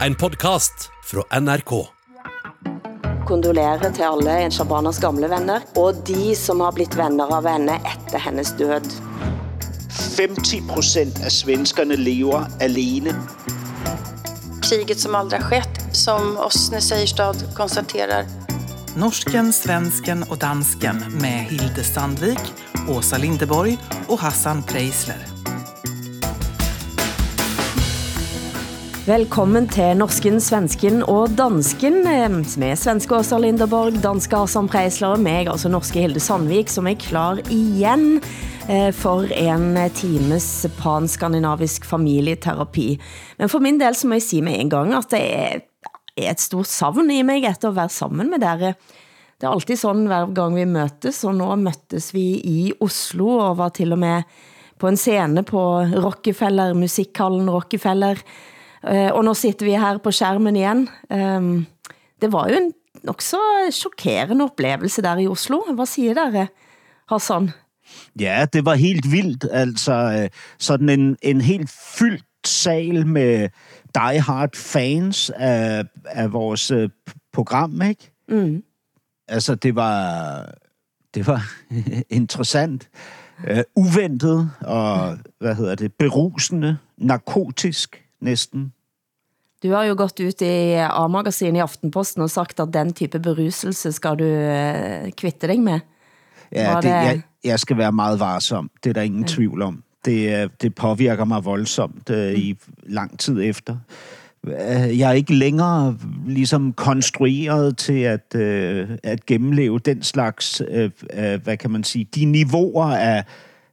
En podkast fra NRK. Kondolerer til alle Shabanas gamle venner, og de som har blitt venner av henne etter hennes død. 50 procent af svenskerne lever alene. kriget som aldrig har skett, som Åsne Seierstad konstaterar. Norsken, svensken och dansken med Hilde Sandvik, Åsa Lindeborg och Hassan Preisler. Velkommen til norsken, svensken og dansken eh, med svenske Åsa Linderborg, danske Hassan Preisler och meg, altså norske Hilde Sandvik, som er klar igjen för for en times panskandinavisk familieterapi. Men for min del så må jeg si med en gang at det er, er et stort savn i mig efter at være sammen med dere. Det er alltid sådan hver gang vi møtes, og nå møttes vi i Oslo og var til og med på en scene på Rockefeller, musikhallen Rockefeller. Eh, Og nå sitter vi her på skærmen igen. Ehm, Det var jo en også chockerende oplevelse der i Oslo. Hvad siger dere, Hassan? Ja, det var helt vildt. Altså, øh, sådan en, en helt fyldt sal med die-hard fans af, af vores øh, program, ikke? Mm. Altså, det var, det var interessant, øh, uventet og, hvad hedder det, berusende, narkotisk næsten. Du har jo gått ut i A-magasin i Aftenposten og sagt, at den type beruselse skal du eh, kvitte dig med. Ja, det, det- jeg, jeg skal være meget varsom. Det er der ingen tvivl om. Det, øh, det påvirker mig voldsomt øh, i lang tid efter. Øh, Jeg er ikke længere ligesom konstrueret til at, øh, at gennemleve den slags, øh, hvad kan man sige, de niveauer af,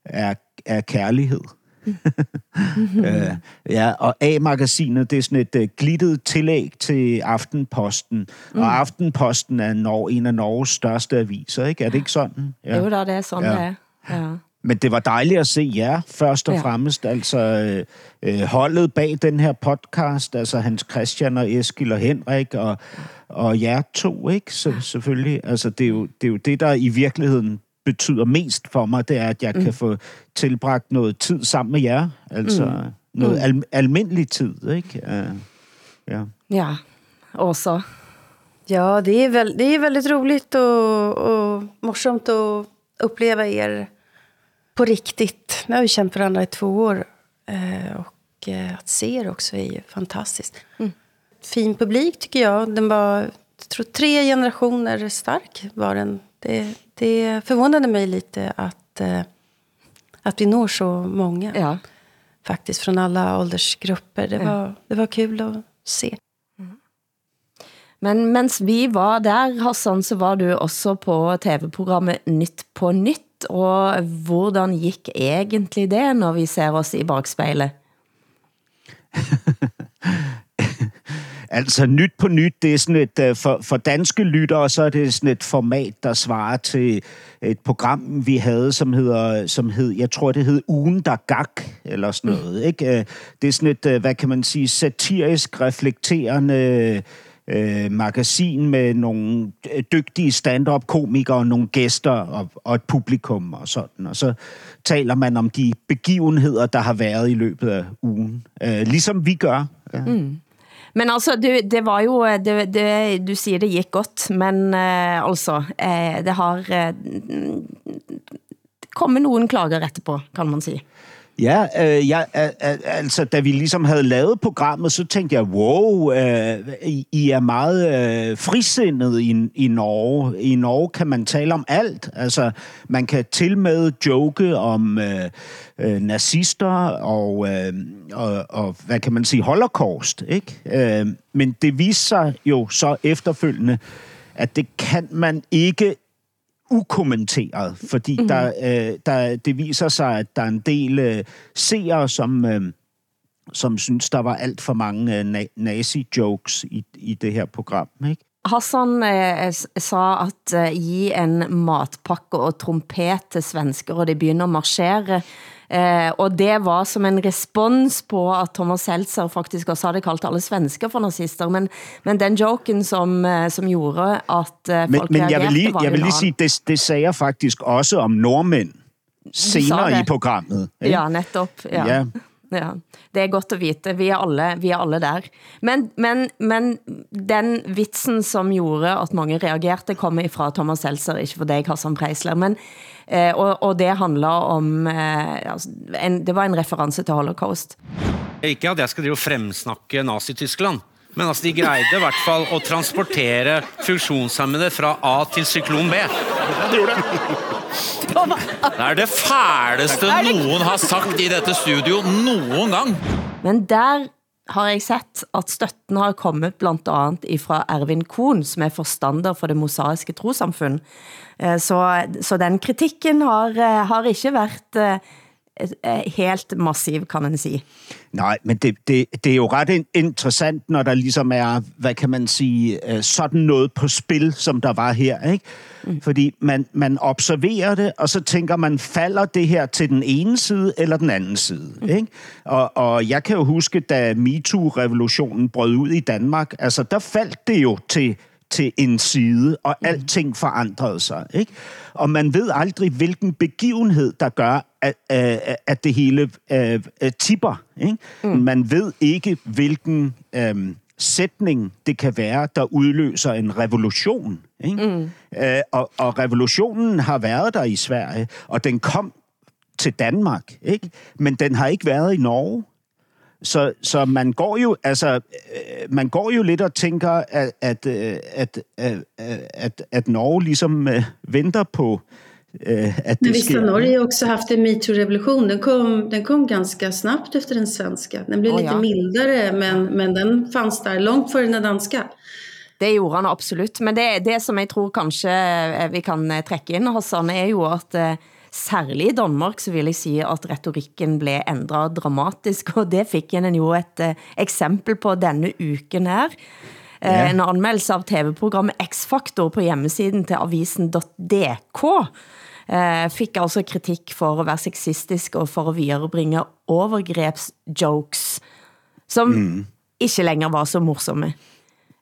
af, af kærlighed. øh, ja, og A-magasinet, det er sådan et uh, glittet tillæg til Aftenposten. Mm. Og Aftenposten er Nor- en af Norges største aviser, ikke? Er det ikke sådan? Ja. Jo da, det er sådan, Ja. det er. Ja. Men det var dejligt at se jer, først og Ja. ja. fremmest. Altså øh, øh, holdet bag den her podcast, altså Hans Christian og Eskil og Henrik og, og jer to, ikke? Så, selvfølgelig. Altså, det er, jo, det er jo det, der i virkeligheden betyder mest for mig, det er, at jeg mm. kan få tilbragt noget tid sammen med jer. Altså mm. noget Mm. al- almindelig tid, ikke? Uh, ja. Ja, Åsa. Ja, det är, väl, det är väldigt roligt och, och morsomt att uppleva er på riktigt. Nu har vi känt varandra i två år. Eh, och eh, att se er också är ju fantastiskt. Fin publik tycker jag. Den var, jag tror tre generationer stark var den. Det, det förvånade mig lite att, eh, att vi når så många. Ja. Faktiskt från alla åldersgrupper. Det var, det var kul att se. Men mens vi var der, Hassan, så var du også på TV-programmet Nytt på Nytt. Og hvordan gik egentlig det, når vi ser os i bagspejlet? Altså nyt på nyt, det er sådan et, øh, for, for danske lyttere, så er det sådan et format, der svarer til et program, vi havde, som hedder, som hed, jeg tror det hed Ugen der gak, eller sådan noget, ikke? Øh, Det er sådan et, øh, hvad kan man sige, satirisk reflekterende øh, magasin med nogle dygtige stand-up-komikere og nogle gæster og, og et publikum og sådan. Og så taler man om de begivenheder, der har været i løbet af ugen. Øh, ligesom vi gør. Ja. Men alltså, du, det var jo, eh, det, det, du siger, det gick godt, men eh, altså, eh, det har eh, kommet nogen klager etterpå, kan man sige. Ja, øh, jeg, øh, øh, altså da vi ligesom havde lavet programmet, så tænkte jeg, wow, øh, I, er meget øh, frisindede i, i Norge. I Norge kan man tale om alt. Altså, man kan til med joke om øh, øh, nazister og, øh, og, og, hvad kan man sige, holocaust, ikke? Øh, men det viste sig jo så efterfølgende, at det kan man ikke ukommenteret, fordi mm. der, øh, der, det viser sig, at der er en del øh, seere, som, øh, som synes, der var alt for mange øh, na- nazi-jokes i, i det her program. Ikke? Hassan eh, sa at eh, gi en matpakke og trompet til svensker, og de begynder at marchere. Eh, og det var som en respons på at Thomas Seltzer faktisk også havde kaldt alle svensker for nazister, men, men den joken, som, eh, som gjorde at eh, Men, folk men jeg vil reagerte, lige, var jeg jo vil en lige anden. sige, det, det sagde jeg faktisk også om nordmænd senere det. i programmet. Ikke? Ja, netop. Ja. Ja, Ja, det är gott att veta. Vi är alla, vi är alla där. Men, men, men den vitsen som gjorde att många reagerade kommer ifrån Thomas Seltzer, inte för dig Hassan Preisler, men eh, och, och det handlar om, eh, alltså, en, det var en referens till Holocaust. Ikke at jeg skal drive og fremsnakke Nazi-Tyskland, men altså de greide i hvert fall å transportere funksjonshemmede fra A til syklon B. Det er det fæleste noen har sagt i dette studio noen gang. Men der har jeg sett at støtten har kommet blandt annat ifrån Ervin Kohn, som är forstander for det mosaiske trosamfund. Eh, så, så den kritikken har, eh, har ikke været eh, helt massiv, kan man sige. Nej, men det, det, det er jo ret in- interessant, når der ligesom er, hvad kan man sige, øh, sådan noget på spil, som der var her. Ikke? Mm. Fordi man, man observerer det, og så tænker man, falder det her til den ene side eller den anden side? Mm. Og, og jeg kan jo huske, da MeToo-revolutionen brød ud i Danmark, altså der faldt det jo til til en side, og alting forandrede sig. Ikke? Og man ved aldrig, hvilken begivenhed, der gør, at, at, at det hele uh, tipper. Ikke? Mm. Man ved ikke, hvilken um, sætning det kan være, der udløser en revolution. Ikke? Mm. Uh, og, og revolutionen har været der i Sverige, og den kom til Danmark, ikke? men den har ikke været i Norge. Så, så man går jo altså øh, man går jo lidt og tænker at at øh, at at, at, at Norge ligesom øh, venter på øh, at det Men visst har. Norge också haft en metoo-revolution. Den kom, den kom ganska snabbt efter den svenska. Den blev Oh, lite ja. mildare, men, men den fanns där långt före den danska. Det gjorde han absolut, men det, det som jeg tror kanskje eh, vi kan eh, trekke ind, Hassan, er jo at eh, særlig i Danmark, så vil jeg sige, at retorikken blev ændret dramatisk, og det fik en jo et eh, eksempel på denne uken her. Ja. En anmeldelse av TV-programmet X-Factor på hjemmesiden til avisen.dk eh, fik altså kritik for at være sexistisk og for at viderebringe overgrebsjokes, som mm. ikke længere var så morsomme.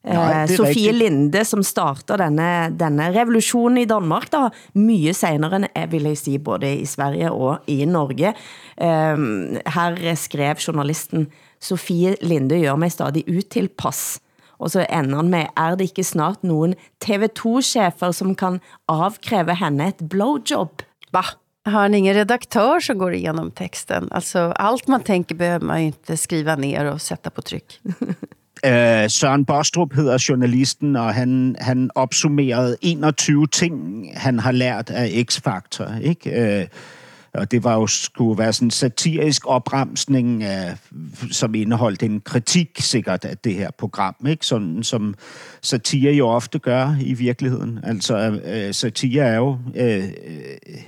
Nej, Eh, Sofie. Linde, som starter denne, denne revolutionen i Danmark, da, mye senere end, jeg vil jeg si, både i Sverige og i Norge. Um, her skrev journalisten, Sofie Linde gør mig stadig utilpass. Og så ender han med, er det ikke snart nogen TV2-chefer, som kan avkræve henne et blowjob? Va? Har han ingen redaktör som går igenom texten? Alltså, allt man tänker behöver man ju inte skriva ner och sätta på tryck. Øh, Søren Bostrup hedder journalisten, og han, han opsummerede 21 ting, han har lært af X-Factor. Ikke? Øh, og det var jo skulle være sådan en satirisk opremsning, af, som indeholdt en kritik sikkert af det her program, ikke? Sådan, som satire jo ofte gør i virkeligheden. Altså, øh, satire er jo... Øh, øh,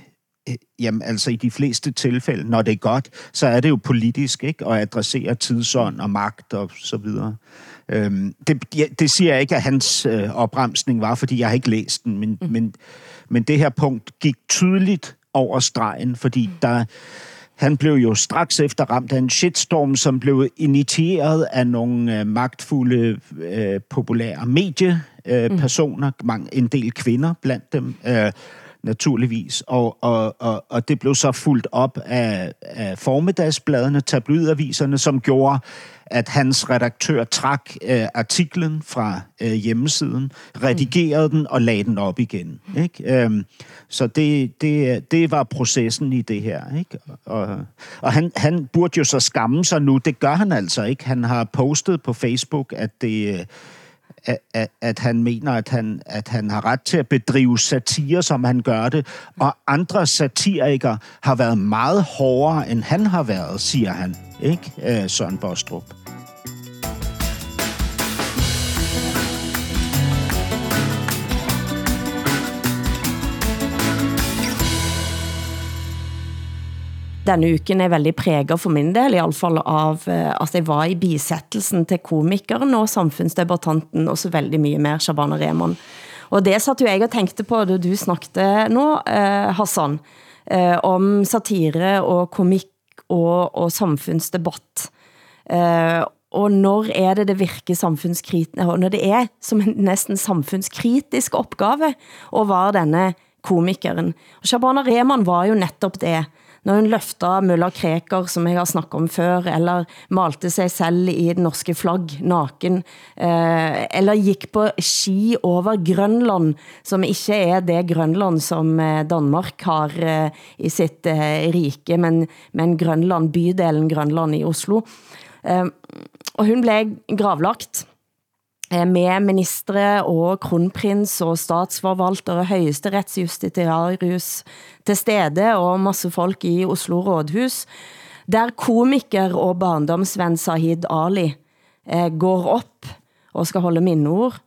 jamen, altså i de fleste tilfælde, når det er godt, så er det jo politisk, ikke? Og adresserer tidsånd og magt og så videre. Øhm, det, det siger jeg ikke, at hans øh, opremsning var, fordi jeg har ikke læst den, men, mm. men, men det her punkt gik tydeligt over stregen, fordi der, han blev jo straks efter ramt af en shitstorm, som blev initieret af nogle øh, magtfulde, øh, populære mediepersoner, øh, personer, mange, en del kvinder blandt dem, øh, naturligvis. Og, og, og, og det blev så fuldt op af, af formiddagsbladene, tabloidaviserne, som gjorde, at hans redaktør trak øh, artiklen fra øh, hjemmesiden, redigerede mm. den og lagde den op igen. Ikke? Øhm, så det, det, det var processen i det her. Ikke? Og, og han, han burde jo så skamme sig nu. Det gør han altså ikke. Han har postet på Facebook, at det... øh, at, at, at han mener, at han, at han har ret til at bedrive satire, som han gør det. Og andre satirikere har været meget hårdere, end han har været, siger han. Ikke, øh, Søren Bostrup? Denne uken er veldig præget for min del, i alle fall av eh, at jeg var i bisettelsen til komikeren og samfundsdebattanten, og så veldig mye mer, Shabana Rehman. Og det satt jo jeg og tenkte på, da du snakket nå, eh, Hassan, eh, om satire og komik og, og samfundsdebatt. Eh, og når er det det virker samfunnskritisk, og når det er som en næsten samfundskritisk opgave, og være denne komikeren. Og Shabana Rehman var jo netop det, när hon lyfte Mulla Kreker, som jag har snackat om för eller malte sig själv i det norska flagg naken, eh, eller gick på ski över Grönland, som inte är det Grönland som eh, Danmark har eh, i sitt rike, men, men Grönland bydelen Grönland i Oslo. Och hon blev gravlagt Eh, med ministre og kronprins og statsforvalter og højesterettsjustitiarius til stede og masse folk i Oslo Rådhus, der komiker og barndomsven Sahid Ali eh, går op og skal holde mindeord,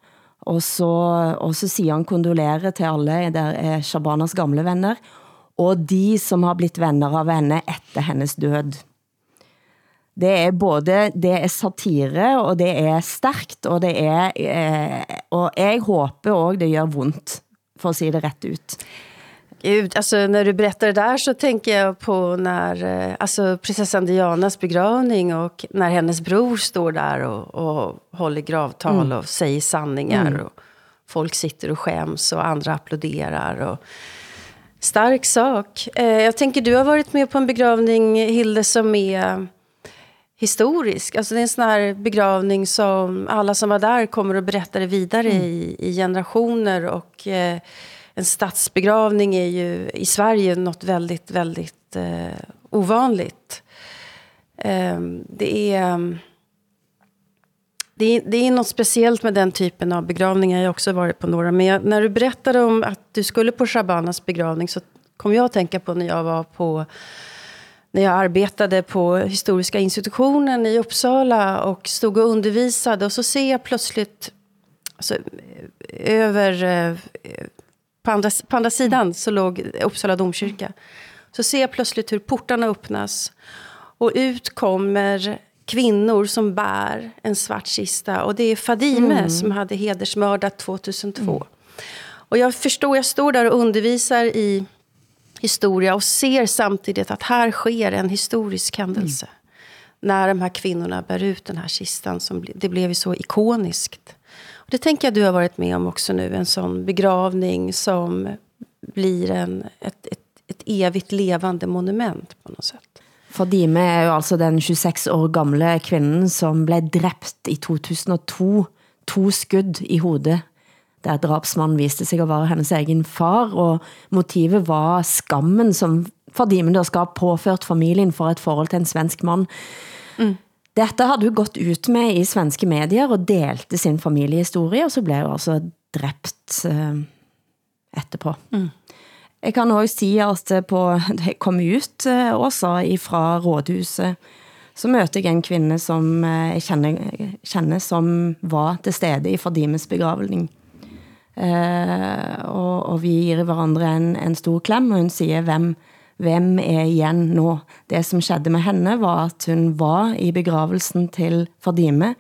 og så, og så siger han kondolerer til alle der er Shabanas gamle venner, og de som har blitt venner av henne efter hennes død det er både det er satire og det er stærkt og det er eh, og jeg håber også det gör vondt för att se det rätt ut. Gud, alltså när du berättar det där så tänker jag på när eh, alltså prinsessan Dianas begravning och när hennes bror står där och, och håller gravtal mm. och säger sanningar mm. och folk sitter och skäms och andra applåderar och stark sak. Eh, jag tänker du har varit med på en begravning Hilde som är historisk. Alltså det är en sån här begravning som alla som var där kommer att berätta det vidare mm. i, i generationer. Och eh, en statsbegravning är ju i Sverige något väldigt, väldigt eh, ovanligt. Eh, det är... Det är, det är något speciellt med den typen av begravningar. Jag har också varit på några. Men jag, när du berättade om att du skulle på Shabanas begravning så kom jag att tänka på när jag var på när jag arbetade på historiska institutionen i Uppsala och stod och undervisade. Och så ser jag plötsligt alltså, över... Eh, på andra, på andra sidan så låg Uppsala domkyrka. Så ser jag plötsligt hur portarna öppnas. Och ut kommer kvinnor som bär en svart kista. Och det är Fadime mm. som hade hedersmördat 2002. Mm. Och jag förstår, jag står där och undervisar i historia och ser samtidigt att här sker en historisk händelse. Mm. När de här kvinnorna bär ut den här kistan. Som, det blev ju så ikoniskt. Och det tänker jag du har varit med om också nu. En sån begravning som blir en, ett, ett, ett evigt levande monument på något sätt. Fadime er jo altså den 26 år gamle kvinnen, som blev dræbt i 2002. To skudd i hovedet der drapsmannen viste sig at være hennes egen far, og motivet var skammen, som Fadime have påført familien for et forhold til en svensk mand. Mm. Dette havde hun gått ut med i svenske medier og delte sin familiehistorie, og så blev hun altså dræbt uh, etterpå. Mm. Jeg kan også sige, at på, da jeg kom ut uh, også fra rådhuset, så mødte jeg en kvinde, som jeg kender, kender, som var til stede i Fadimes begravning. Eh, og, og vi giver hverandre en, en stor klem, og hun siger, hvem, hvem er igen nå? Det som skedde med henne var, at hun var i begravelsen til Fadime.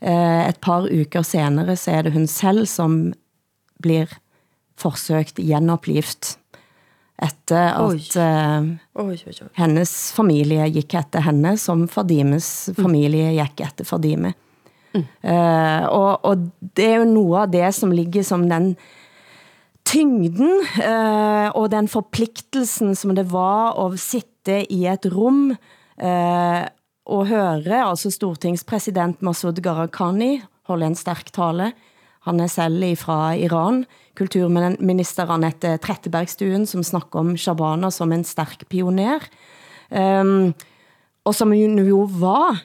Eh, et par uker senere så er det hun selv, som blir forsøgt genopplivet efter at uh, oi. hennes familie gik efter henne, som Fadimes familie gik efter Fadime. Mm. Uh, og, og det er jo noe av det, som ligger som den tyngden uh, og den forpliktelsen, som det var å sitte i et rum uh, eh, og høre, altså stortingspresident Masud Gharahkhani holde en sterk tale. Han er selv fra Iran. Kulturminister Anette Trettebergstuen, som snakker om Shabana som en sterk pioner. Um, og som jo var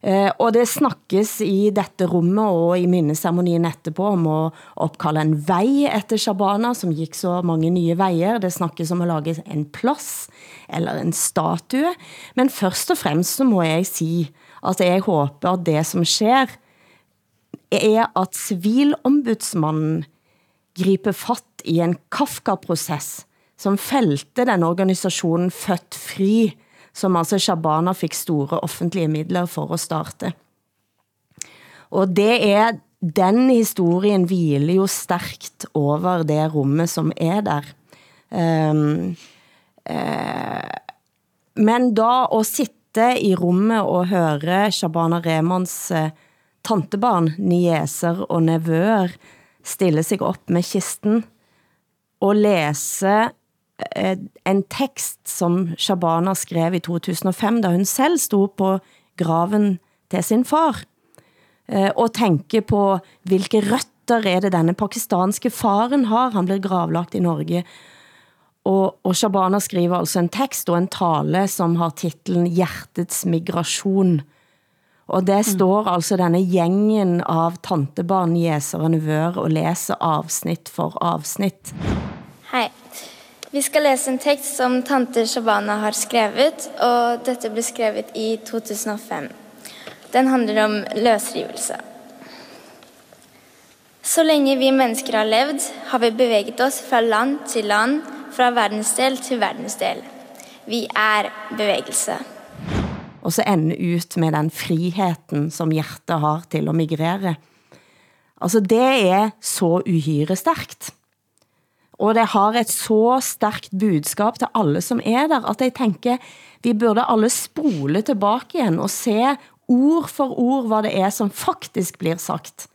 Eh, og det snakkes i dette rummet og i minneseremonien etterpå om att uppkalla en väg efter Shabana, som gick så många nya vägar. Det snakkes om att lage en plats eller en statue. Men först och främst så må jeg si at jeg håber at det som sker, er at civilombudsmannen griper fatt i en Kafka-proces, som fældte den organisationen Født Fri, som altså Shabana fick store offentlige midler for att starte. Og det er, den historien hviler jo sterkt over det rummet, som er der. Um, uh, men da at sitte i rummet og høre Shabana Remans uh, tantebarn, nieser og nevøer stille sig upp med kisten og läsa en tekst som Shabana skrev i 2005, da hun selv stod på graven til sin far, eh, og tænke på, hvilke røtter er det denne pakistanske faren har. Han bliver gravlagt i Norge. Og, og Shabana skriver altså en tekst og en tale, som har titlen Hjertets migration. Og det står altså denne gjengen av tantebarn, jæser og nevøer, og læser afsnit for afsnit. Hej. Vi ska läsa en text som tante Shabana har skrivit och detta blev skrivet i 2005. Den handlar om lösrivelse. Så länge vi människor har levt har vi bevägat oss från land till land, från världsdel till världsdel. Vi är bevägelse. Och så ännu ut med den friheten, som hjärtat har till att migrera. Alltså det är så uhyre starkt. Og det har et så stærkt budskap til alle som er der, at jeg tænker, vi burde alle spole tilbage igen og se ord for ord, hvad det er, som faktisk blir sagt.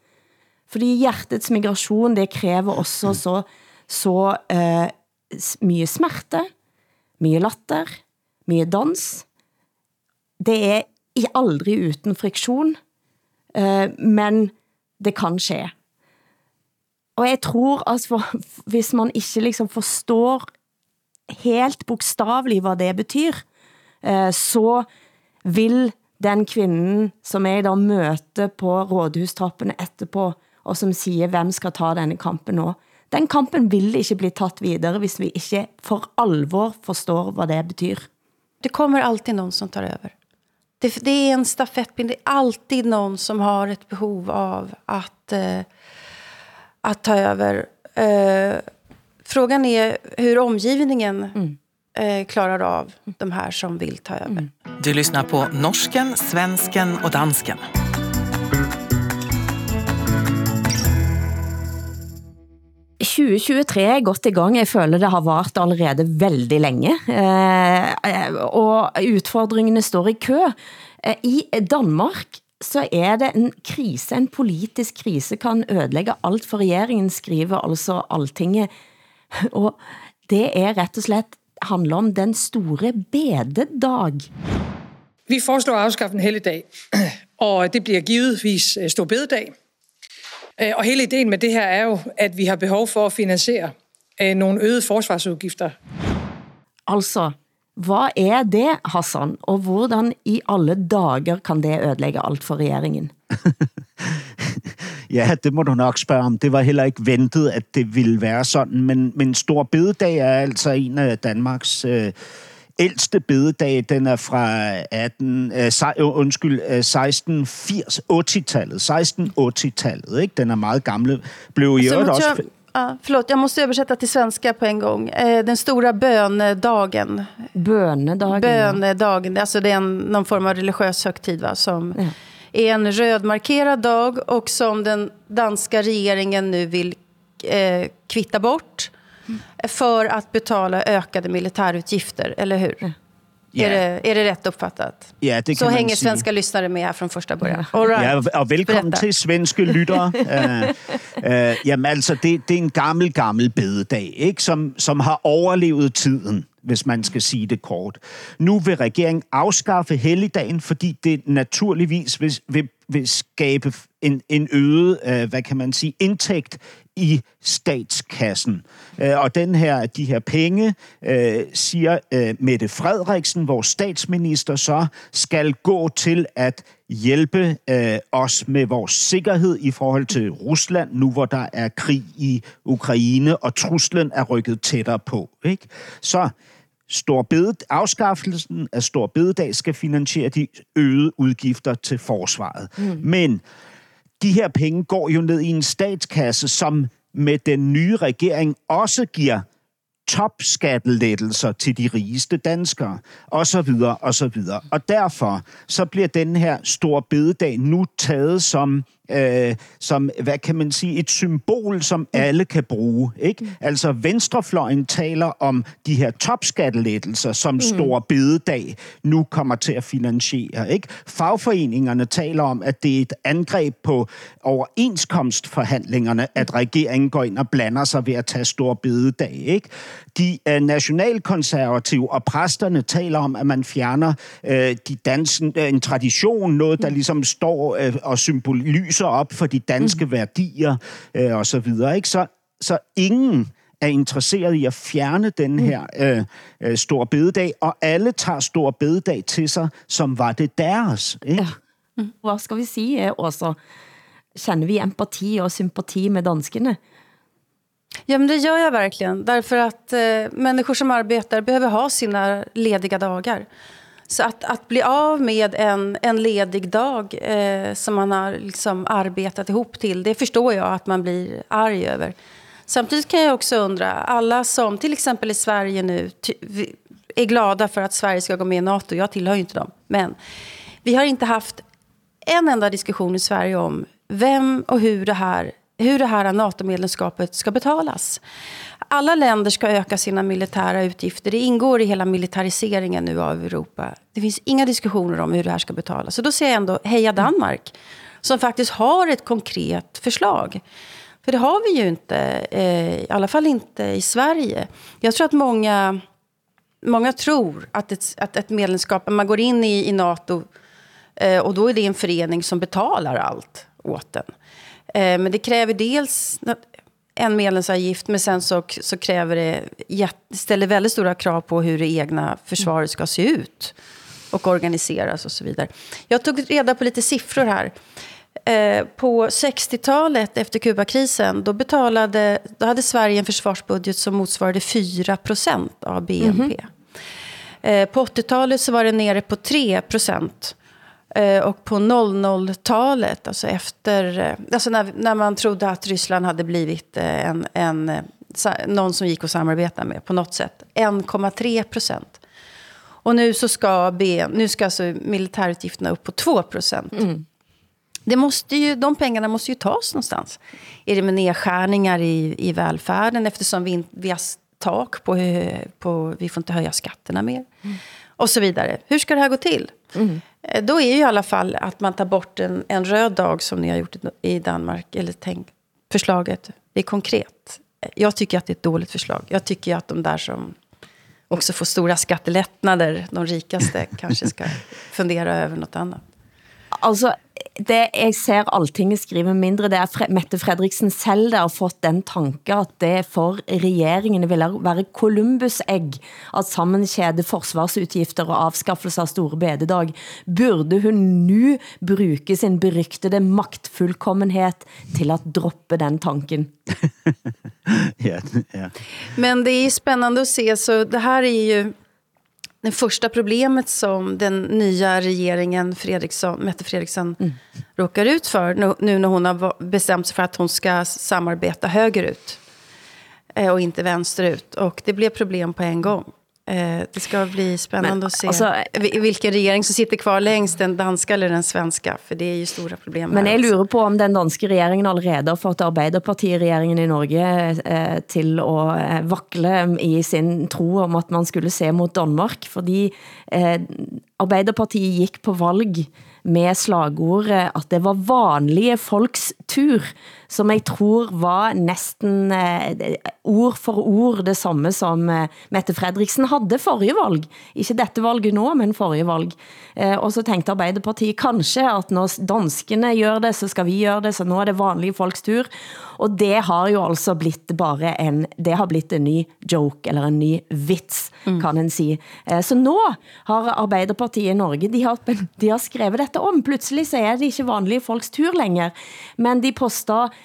Fordi hjertets migration, det kræver også så, så eh, uh, mycket mye smerte, mye latter, mye dans. Det er aldrig uden friktion, uh, eh, men det kan ske. Og jeg tror, at for, hvis man ikke liksom forstår helt bokstavelig hvad det betyr, eh, så vil den kvinden, som jeg da møter på rådhustrappene etterpå, og som siger, hvem skal ta denne kampen nå? Den kampen vil ikke bli tatt videre, hvis vi ikke for alvor forstår, hvad det betyr. Det kommer alltid någon som tar över. Det, det är en stafettpinne. Det är alltid någon som har ett behov av att, eh, att ta över. Eh, frågan är hur omgivningen eh, klarar av de här som vill ta över. Du lyssnar på norsken, svensken och dansken. 2023 er godt i gang. Jeg føler det har vart allerede veldig længe. Eh, og utfordringene står i kø. Eh, I Danmark så er det en krise, en politisk krise kan ødelægge alt for regeringen, skriver altså Altinget. Og det er rett og slett handler om den store bededag. Vi foreslår at afskaffe en helligdag, og det bliver givetvis øh, stor bededag. Øh, Og hele ideen med det her er jo, at vi har behov for at finansiere øh, nogle øgede forsvarsudgifter. Hvad er det, Hassan? Og hvordan i alle dager kan det ødelægge alt for regeringen? Ja, det må du nok spørge om. Det var heller ikke ventet, at det ville være sådan, men, men Stor Bededag er altså en af Danmarks øh, ældste bededag. Den er fra 18, øh, sej, øh, undskyld, øh, 1680, 80-tallet, 1680-tallet, ikke? Den er meget gammel. Blev i øvrigt også... ja, förlåt, jag måste översätta till svenska på en gång. Eh, den stora bönedagen. Bønedagen. Bönedagen, alltså det är en, någon form av religiös högtid va, som Ja. är en rödmarkerad dag och som den danska regeringen nu vill eh, kvitta bort för att betala ökade militärutgifter, eller hur? Ja. Är, det, är det rätt uppfattat? Ja, det Så hänger svenska lyssnare med här från första början. All right. Ja, og velkommen Berätta. til svenske lyttere. uh, uh, jamen altså, det, det er en gammel, gammel bededag, ikke? Som, som har overlevet tiden, hvis man skal sige det kort. Nu vil regeringen afskaffe helligdagen, fordi det naturligvis vil, vil, vil skabe en, en øget, uh, hvad kan man sige, indtægt i statskassen. Øh, Og den her, de her penge, øh, siger øh, Mette Frederiksen, vores statsminister, så skal gå til at hjælpe øh, os med vores sikkerhed i forhold til Rusland, nu hvor der er krig i Ukraine, og truslen er rykket tættere på. Ikke? Så Stor bede, afskaffelsen af Stor Bededag skal finansiere de øgede udgifter til forsvaret. Mm. Men de her penge går jo ned i en statskasse, som med den nye regering også giver topskattelettelser til de rigeste danskere, og så videre, og så videre. Og derfor så bliver den her store bededag nu taget som øh, som, hvad kan man sige, et symbol, som alle kan bruge. Ikke? Altså venstrefløjen taler om de her topskattelettelser, som stor bededag nu kommer til at finansiere. Ikke? Fagforeningerne taler om, at det er et angreb på overenskomstforhandlingerne, at regeringen går ind og blander sig ved at tage stor bededag. Ikke? De øh, nationalkonservative og præsterne taler om, at man fjerner øh, de dansen, øh, en tradition, noget der ligesom står øh, og symboliser op for de danske værdier øh, og så videre. Ikke? Så, så ingen er interesseret i at fjerne den her øh, øh, stor bededag, og alle tager stor bededag til sig, som var det deres. Ikke? Hvad skal vi sige, Åsa? Känner vi empati och sympati med danskarna? Ja, men det gör jag verkligen. Därför att eh, människor som arbetar behöver ha sina lediga dagar. Så att, att bli av med en, en ledig dag eh, som man har liksom arbetat ihop till, det förstår jag att man blir arg över. Samtidigt kan jag också undra, alla som till exempel i Sverige nu ty, är glada för att Sverige ska gå med i NATO, jag tillhör ju inte dem, men vi har inte haft en enda diskussion i Sverige om vem och hur det här, hur det här NATO-medlemskapet ska betalas. Alla länder ska öka sina militära utgifter. Det ingår i hela militariseringen nu av Europa. Det finns inga diskussioner om hur det här ska betalas. Så då säger jag ändå heja Danmark. Som faktiskt har ett konkret förslag. För det har vi ju inte, eh, i alla fall inte i Sverige. Jag tror att många, många tror att ett, att ett medlemskap, man går in i, i NATO eh, och då är det en förening som betalar allt åt den. Eh, men det kräver dels en medlemsavgift, men sen så, så kräver det, ställer väldigt stora krav på hur det egna försvaret ska se ut och organiseras och så vidare. Jag tog reda på lite siffror här. Eh, på 60-talet, efter Kubakrisen, då, betalade, då hade Sverige en försvarsbudget som motsvarade 4% av BNP. Eh, på 80-talet så var det nere på 3 Eh, och på 00-talet, alltså efter, eh, alltså när, när man trodde att Ryssland hade blivit eh, en, en, någon som gick att samarbeta med på något sätt, 1,3 procent. Och nu så ska, B, nu ska alltså militärutgifterna upp på 2 procent. Mm. Det måste ju, de pengarna måste ju tas någonstans. Är det med nedskärningar i, i välfärden eftersom vi, vi har tak på, på, vi får inte höja skatterna mer. Mm. Och så vidare. Hur ska det här gå till? Mm. Då är ju i alla fall att man tar bort en, en röd dag som ni har gjort i Danmark. Eller tänk, förslaget, det är konkret. Jag tycker att det är ett dåligt förslag. Jag tycker att de där som också får stora skattelättnader, de rikaste, kanske ska fundera över något annat. Altså, det jeg ser Altinget skrive mindre, det er Fre Mette Fredriksen selv der har fått den tanke, at det for regeringen vil være Columbus-æg at sammenkjede forsvarsutgifter og afskaffelse av store bededag. Burde hun nu bruke sin beryktede magtfullkommenhed til at droppe den tanken? ja, ja. Men det är spännande att se, så det här är ju det första problemet som den nya regeringen Fredriksson, Mette Fredriksson mm. råkar ut för nu när hon har bestämt sig för att hon ska samarbeta högerut eh, och inte vänsterut. Och det blev problem på en gång. Eh, det ska bli spännande men, att se alltså, vilken regering som sitter kvar längst, den danska eller den svenska. För det är ju stora problem. Men jag lurer på om den danska regeringen allerede har fått Arbeiderpartiet-regeringen i Norge eh, till att eh, vakle i sin tro om att man skulle se mot Danmark. Fordi eh, Arbeiderpartiet gick på valg med slagordet at det var vanlige folks tur, som jeg tror var næsten eh, ord for ord det samme som eh, Mette Fredriksen havde forrige valg. Ikke dette valget nå, men forrige valg. Eh, og så tænkte Arbeiderpartiet kanskje at når danskene gør det, så skal vi gøre det, så nu er det vanlige folks tur. Og det har jo altså blitt bare en, det har blitt en ny joke, eller en ny vits, mm. kan en sige. Så nå har Arbeiderpartiet i Norge, de har, de har skrevet dette om. Pludselig så er det ikke vanlige folks tur længere, men de poster eh,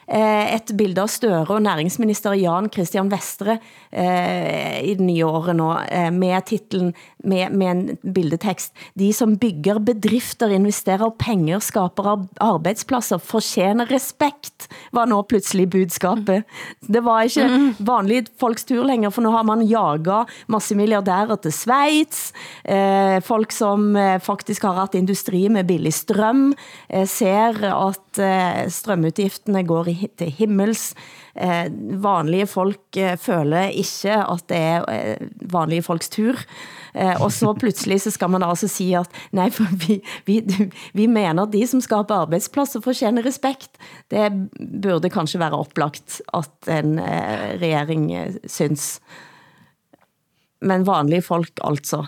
et bilde av Støre og næringsminister Jan Christian Vestre eh, i det nye året nå, eh, med titlen, med, med en bildetekst. De som bygger bedrifter, investerer penger, skaper ar- arbejdspladser, fortjener respekt, var nå pludselig budskapet. Det var ikke vanlige folks tur længere, for nu har man jaget masse milliardærer til Schweiz, eh, folk som eh, faktisk har haft industri med billig strøm, eh, ser at eh, strømutgiftene går i, til himmels. Eh, vanlige folk eh, føler ikke at det er eh, vanlige folks tur. Eh, og så pludselig så skal man altså sige at nej, for vi, vi, vi mener at de som skaber arbejdspladser fortjener respekt. Det burde kanskje være opplagt at en eh, regering eh, syns. Men vanlige folk altså.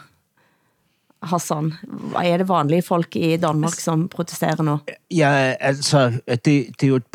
Hassan, är det vanliga folk i Danmark, som protesterar nu? Ja, alltså, det, det är jo et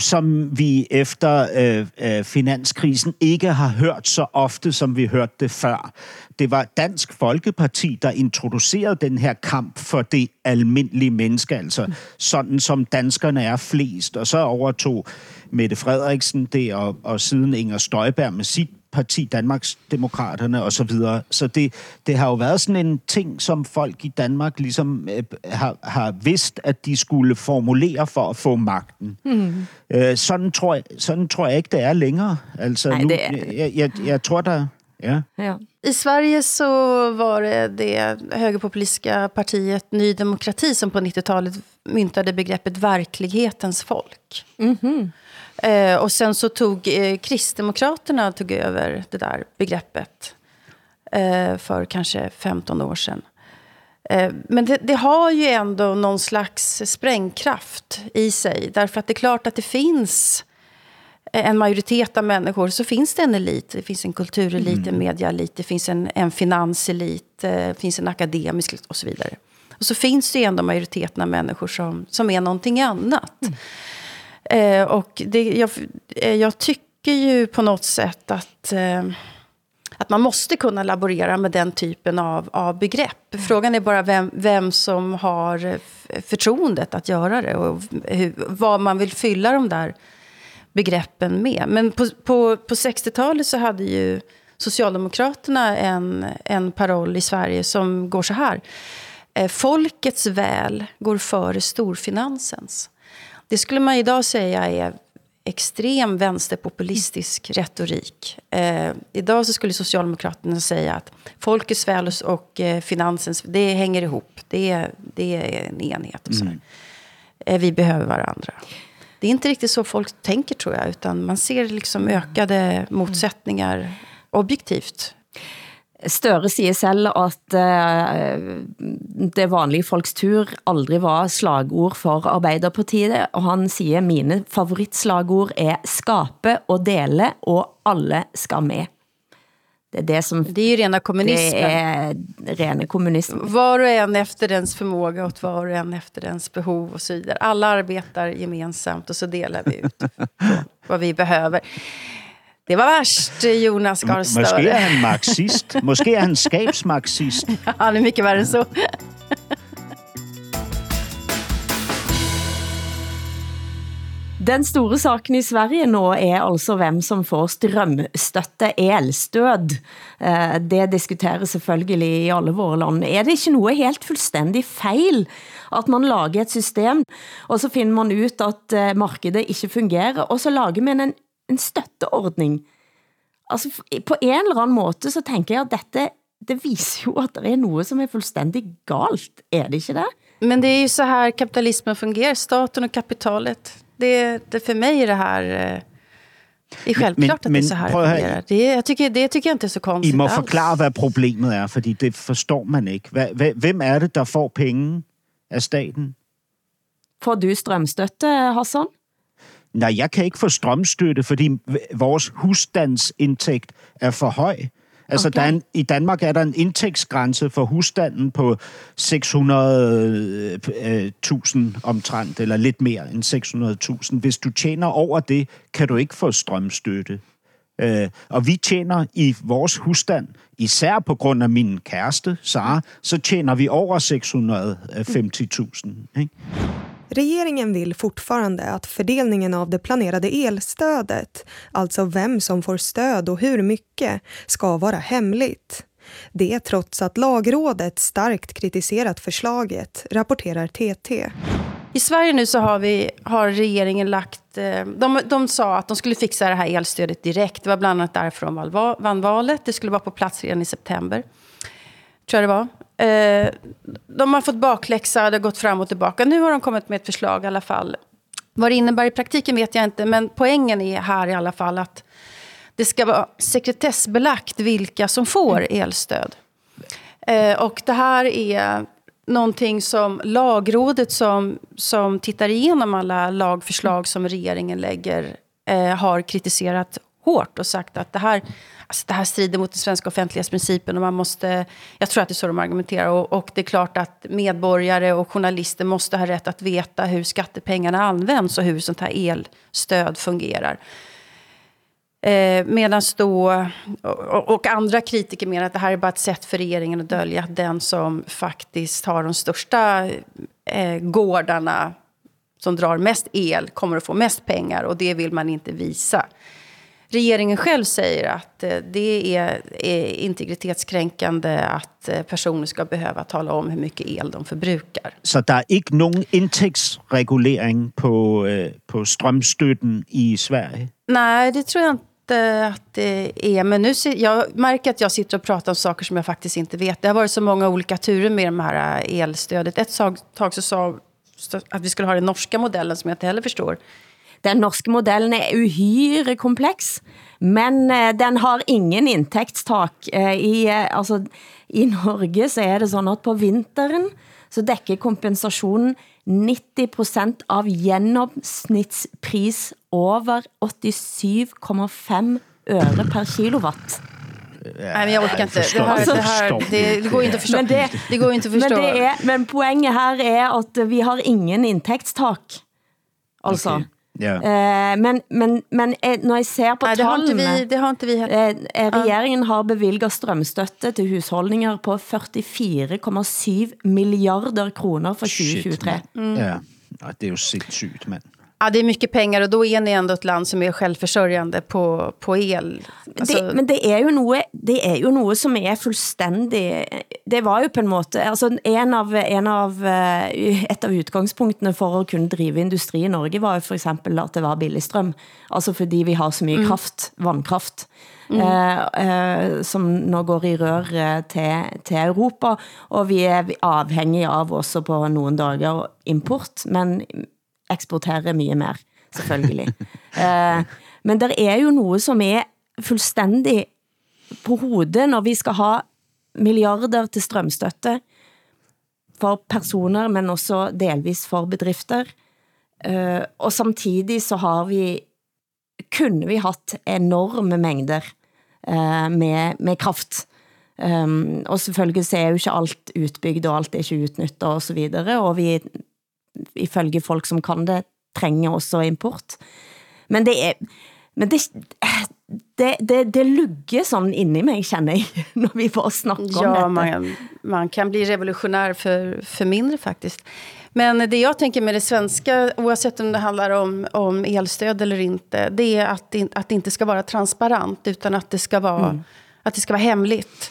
som vi efter äh, finanskrisen inte har hört så ofta som vi hört det förr. Det var Dansk Folkeparti, som introducerade den här kamp för det almindelige alltså mm. sådan som danskarna är flest. och så övertog Mette Frederiksen det, og, og siden Inger Støjberg med sit parti, Danmarks Demokraterne og så videre. Så det, det har jo været sådan en ting, som folk i Danmark ligesom øh, har, har vidst, at de skulle formulere for at få magten. Mm. Øh, sådan, tror jeg, sådan tror jeg ikke, det er længere. Altså, Nej, nu, det er- jeg, jeg, jeg tror, der... Ja. Ja. I Sverige så var det det högerpopulistiska partiet Ny Demokrati som på 90-talet myntade begreppet verklighetens folk. Eh, och sen så tog eh, Kristdemokraterna tog över det där begreppet eh, för kanske 15 år sedan. Eh, men det, det har ju ändå någon slags sprängkraft i sig. Därför att det är klart att det finns en majoritet av människor så finns det en elit. Det finns en kulturelit, en mediaelit, det finns en, en finanselit, eh, det finns en akademisk och så vidare. Och så finns det ju ändå majoriteten av människor som, som är någonting annat. Eh, och det, jag, eh, jag tycker ju på något sätt att, eh, att man måste kunna laborera med den typen av, av begrepp. Frågan är bara vem, vem som har eh, förtroendet att göra det och hur, vad man vill fylla de där begreppen med. Men på, på, på 60-talet så hade ju Socialdemokraterna en, en paroll i Sverige som går så här. Eh, Folkets väl går före storfinansens. Det skulle man idag säga är extrem vänsterpopulistisk retorik. Eh, idag så skulle Socialdemokraterna säga att folkets väl och- eh, finansens, det hänger ihop. Det, är- det är en enhet och så. Eh, vi behöver varandra. Det är inte riktigt så folk tänker tror jag, utan man ser liksom ökade motsättningar objektivt. Støre siger selv at eh, det vanlige folks tur aldrig var slagord for Arbeiderpartiet, og han siger, mine favoritslagord er skape og dele, og alle skal med. Det er det som Det är ju rena det kommunismen. er rene kommunism. Var och en efter dens förmåga och var och en efter dens behov och så vidare. Alla arbetar gemensamt och så delar vi ut vad vi behöver. Det var värst, Jonas Måske er Garstöre. han marxist. Måske er han skabsmarxist. Han är mycket värre än så. Den store saken i Sverige nå er altså hvem som får strømstøtte elstöd. Eh, Det diskuteres selvfølgelig i alle våre land. Er det ikke noe helt fuldstændig feil at man lager et system, og så finder man ut at eh, markedet ikke fungerer, og så lager man en, en støtteordning? Altså, på en eller anden måte så tænker jeg at dette, det viser jo at det er noget som er fuldstændig galt. Er det ikke det? Men det är ju så här kapitalismen fungerar, staten och kapitalet. Det, det för mig är det här... Det är självklart men- att det är så här prøv det fungerar. Det, jag tycker, det tycker jag inte är så I konstigt må alls. forklare, hvad problemet er, fordi det forstår man hva- Hvem er det, der får penge af staten? Får du strømstøtte, Hassan? Nej, jeg kan ikke få strømstøtte, fordi vores husstandsindtægt er for høj. Altså, Okay. der er en, i Danmark er der en indtægtsgrænse for husstanden på 600.000 omtrent, eller lidt mere end 600.000. Hvis du tjener over det, kan du ikke få strømstøtte. Øh, og vi tjener i vores husstand, især på grund af min kæreste, Sara, så tjener vi over 650.000. Ikke? Regeringen vill fortfarande att fördelningen av det planerade elstödet, alltså vem som får stöd och hur mycket, ska vara hemligt. Det trots att lagrådet starkt kritiserat förslaget, rapporterar TT. I Sverige nu så har, vi, har regeringen lagt... Eh, de, de sa att de skulle fixa det här elstödet direkt. Det var bland annat därför de vann valet. Det skulle vara på plats redan i september. Tror jag det var. Eh, De har fått bakläxa, det har gått fram och tillbaka. Nu har de kommit med ett förslag i alla fall. Vad det innebär i praktiken vet jag inte, men poängen är här i alla fall att det ska vara sekretessbelagt vilka som får elstöd. Eh, och det här är någonting som lagrådet som, som tittar igenom alla lagförslag som regeringen lägger eh, har kritiserat hårt och sagt att det här, alltså det här strider mot den svenska offentlighetsprincipen och man måste, jag tror att det är så de argumenterar och, och det är klart att medborgare och journalister måste ha rätt att veta hur skattepengarna används och hur sånt här elstöd fungerar. Eh, Medan då, och, och andra kritiker menar att det här är bara ett sätt för regeringen att dölja att den som faktiskt har de största eh, gårdarna som drar mest el kommer att få mest pengar och det vill man inte visa. Regeringen själv säger att eh, det är, är integritetskränkande att eh, personer ska behöva tala om hur mycket el de förbrukar. Så der er ikke nogen indtægtsregulering på, øh, på strømstøtten i Sverige? Nej, det tror jag inte att det är. Men nu ser, jag märker att jag sitter och pratar om saker som jag faktiskt inte vet. Det har varit så många olika turer med de här eh, elstödet. Ett tag, tag så sa att vi skulle ha den norska modellen som jag inte heller förstår. Den norske modellen er uhyre kompleks, men eh, den har ingen indtægtstak. Eh, I, altså, I Norge så er det sådan at på vinteren så dækker kompensationen 90% av gennemsnitspris over 87,5 øre per kilowatt. Nej, men jag orkar inte. Det, här, det, här, det, det går inte att förstå. Men det- det går inte att förstå. Men, det er, men poenget her er at vi har ingen indtægtstak. Altså. Okay. Eh, men, men, men eh, når jeg ser på det har inte tallene... vi, det har inte vi heller. Eh, eh, Regeringen har bevilget strømstøtte til husholdninger på 44,7 milliarder kroner for 2023. Ja. ja, det er jo sindssygt, mand. Ja, det är mycket pengar och då är ni ändå ett land som är självförsörjande på, på el. Alltså, det, men det er jo noe, det er jo noe som er fuldstændig... Det var jo på en måte... Altså, en av, en av, eh, et av utgangspunktene for at kunne drive industri i Norge var jo for eksempel at det var billig strøm. Altså fordi vi har så mye kraft, vannkraft, eh, eh, som nå går i rør eh, til, til Europa. Og vi er avhængige av også på nogle dager import, men eksporterer mye mer, selvfølgelig. eh, men der er jo noe som er fuldstændig på hovedet, når vi skal ha milliarder til strømstøtte for personer, men også delvis for bedrifter. Eh, og samtidig så har vi, kunne vi hatt enorme mængder eh, med, med kraft. Um, og selvfølgelig så er jo ikke alt utbygd, og alt er ikke utnyttet og så videre, og vi, ifølge folk som kan det, trenger også import. Men det er, men det, det, det, det lugger sådan inde i mig, känner jag, när vi bara snackar om Ja, detta. man, man kan bli revolutionär för, för mindre faktiskt. Men det jag tänker med det svenska, oavsett om det handlar om, om elstöd eller inte, det är att det, att det inte ska vara transparent, utan att det ska vara, att det ska vara hemligt.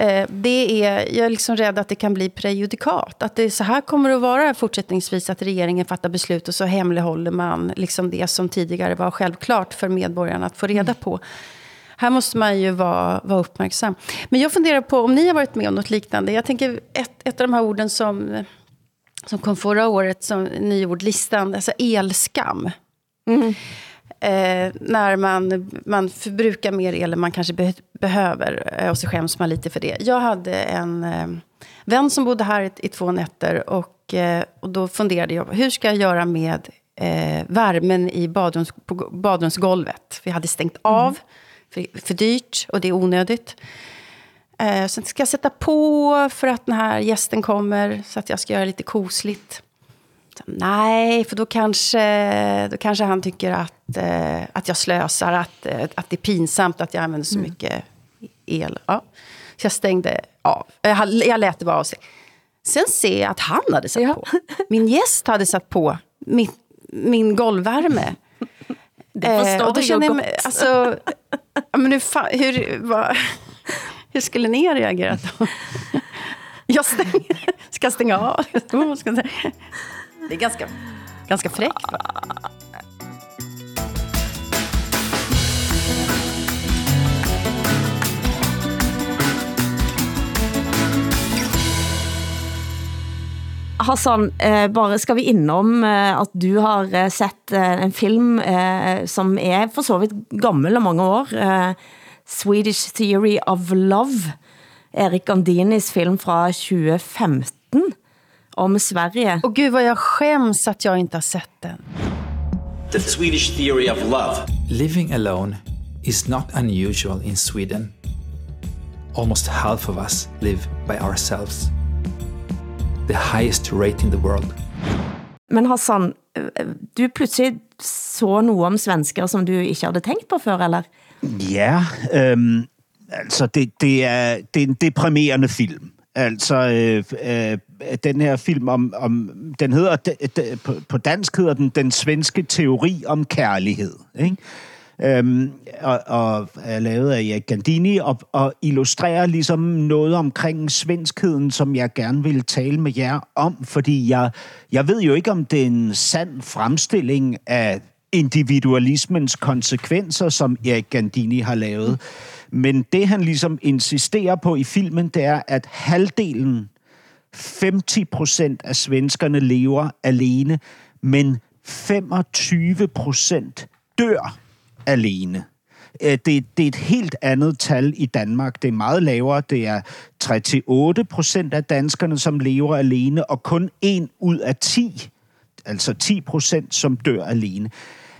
Eh, det är, jag är liksom rädd att det kan bli prejudikat. Att det så här kommer att vara fortsättningsvis, att regeringen fattar beslut och så hemlighåller man liksom det som tidigare var självklart för medborgarna att få reda på. Här måste man ju vara, vara uppmärksam. Men jag funderar på om ni har varit med om något liknande. Jag tänker ett, ett av de här orden som, som kom förra året som nyordlistan, alltså elskam. Eh, när man, man förbrukar mer el än man kanske be behöver eh, och så skäms man lite för det. Jag hade en eh, vän som bodde här i, i två nätter och, eh, och då funderade jag, hur ska jag göra med eh, värmen i badrums, på badrumsgolvet? Vi hade stängt av, för, för dyrt och det är onödigt. Eh, sen ska jag sätta på för att den här gästen kommer, så att jag ska göra lite kosligt. Så, Nej, för då kanske, då kanske han tycker att, eh, att jag slösar, att, eh, att det är pinsamt att jag använder så mycket el. Ja. Så jag stängde av. Jag, hade- jag lät det vara av sig. Sen ser jag att han hade satt på. Min gäst hade satt på min, min golvvärme. Det förstår och då jag gott. mig, alltså, ja, men hur, fa- hur, vad, hur skulle ni ha reagerat då? Jag stänger, ska stänga av. Det är ganska, ganska fräckt. Va? Hassan, eh, bare skal vi innom eh, at du har eh, sett eh, en film eh, som er for så vidt gammel og mange år. Eh, Swedish Theory of Love. Erik Gandinis film fra 2015 om Sverige. Och gud vad jag skäms att jag inte har sett den. The Swedish theory of love. Living alone is not unusual in Sweden. Almost half of us live by ourselves. The highest rate in the world. Men Hassan, du pludselig så noget om svensker, som du ikke havde tænkt på før, eller? Ja, øhm, altså det, det, er, det er en deprimerende film. Altså øh, øh, den her film om, om den hedder de, de, på, på dansk hedder den den svenske teori om kærlighed, ikke? Øhm, og, og er lavet af Erik Gandini og, og illustrerer ligesom noget omkring svenskheden, som jeg gerne vil tale med jer om, fordi jeg, jeg ved jo ikke, om det er en sand fremstilling af individualismens konsekvenser, som Erik Gandini har lavet. Men det, han ligesom insisterer på i filmen, det er, at halvdelen, 50 procent af svenskerne lever alene, men 25 procent dør alene. Øh, det, det er et helt andet tal i Danmark. Det er meget lavere. Det er 38 procent af danskerne, som lever alene, og kun en ud af 10, altså 10 procent, som dør alene.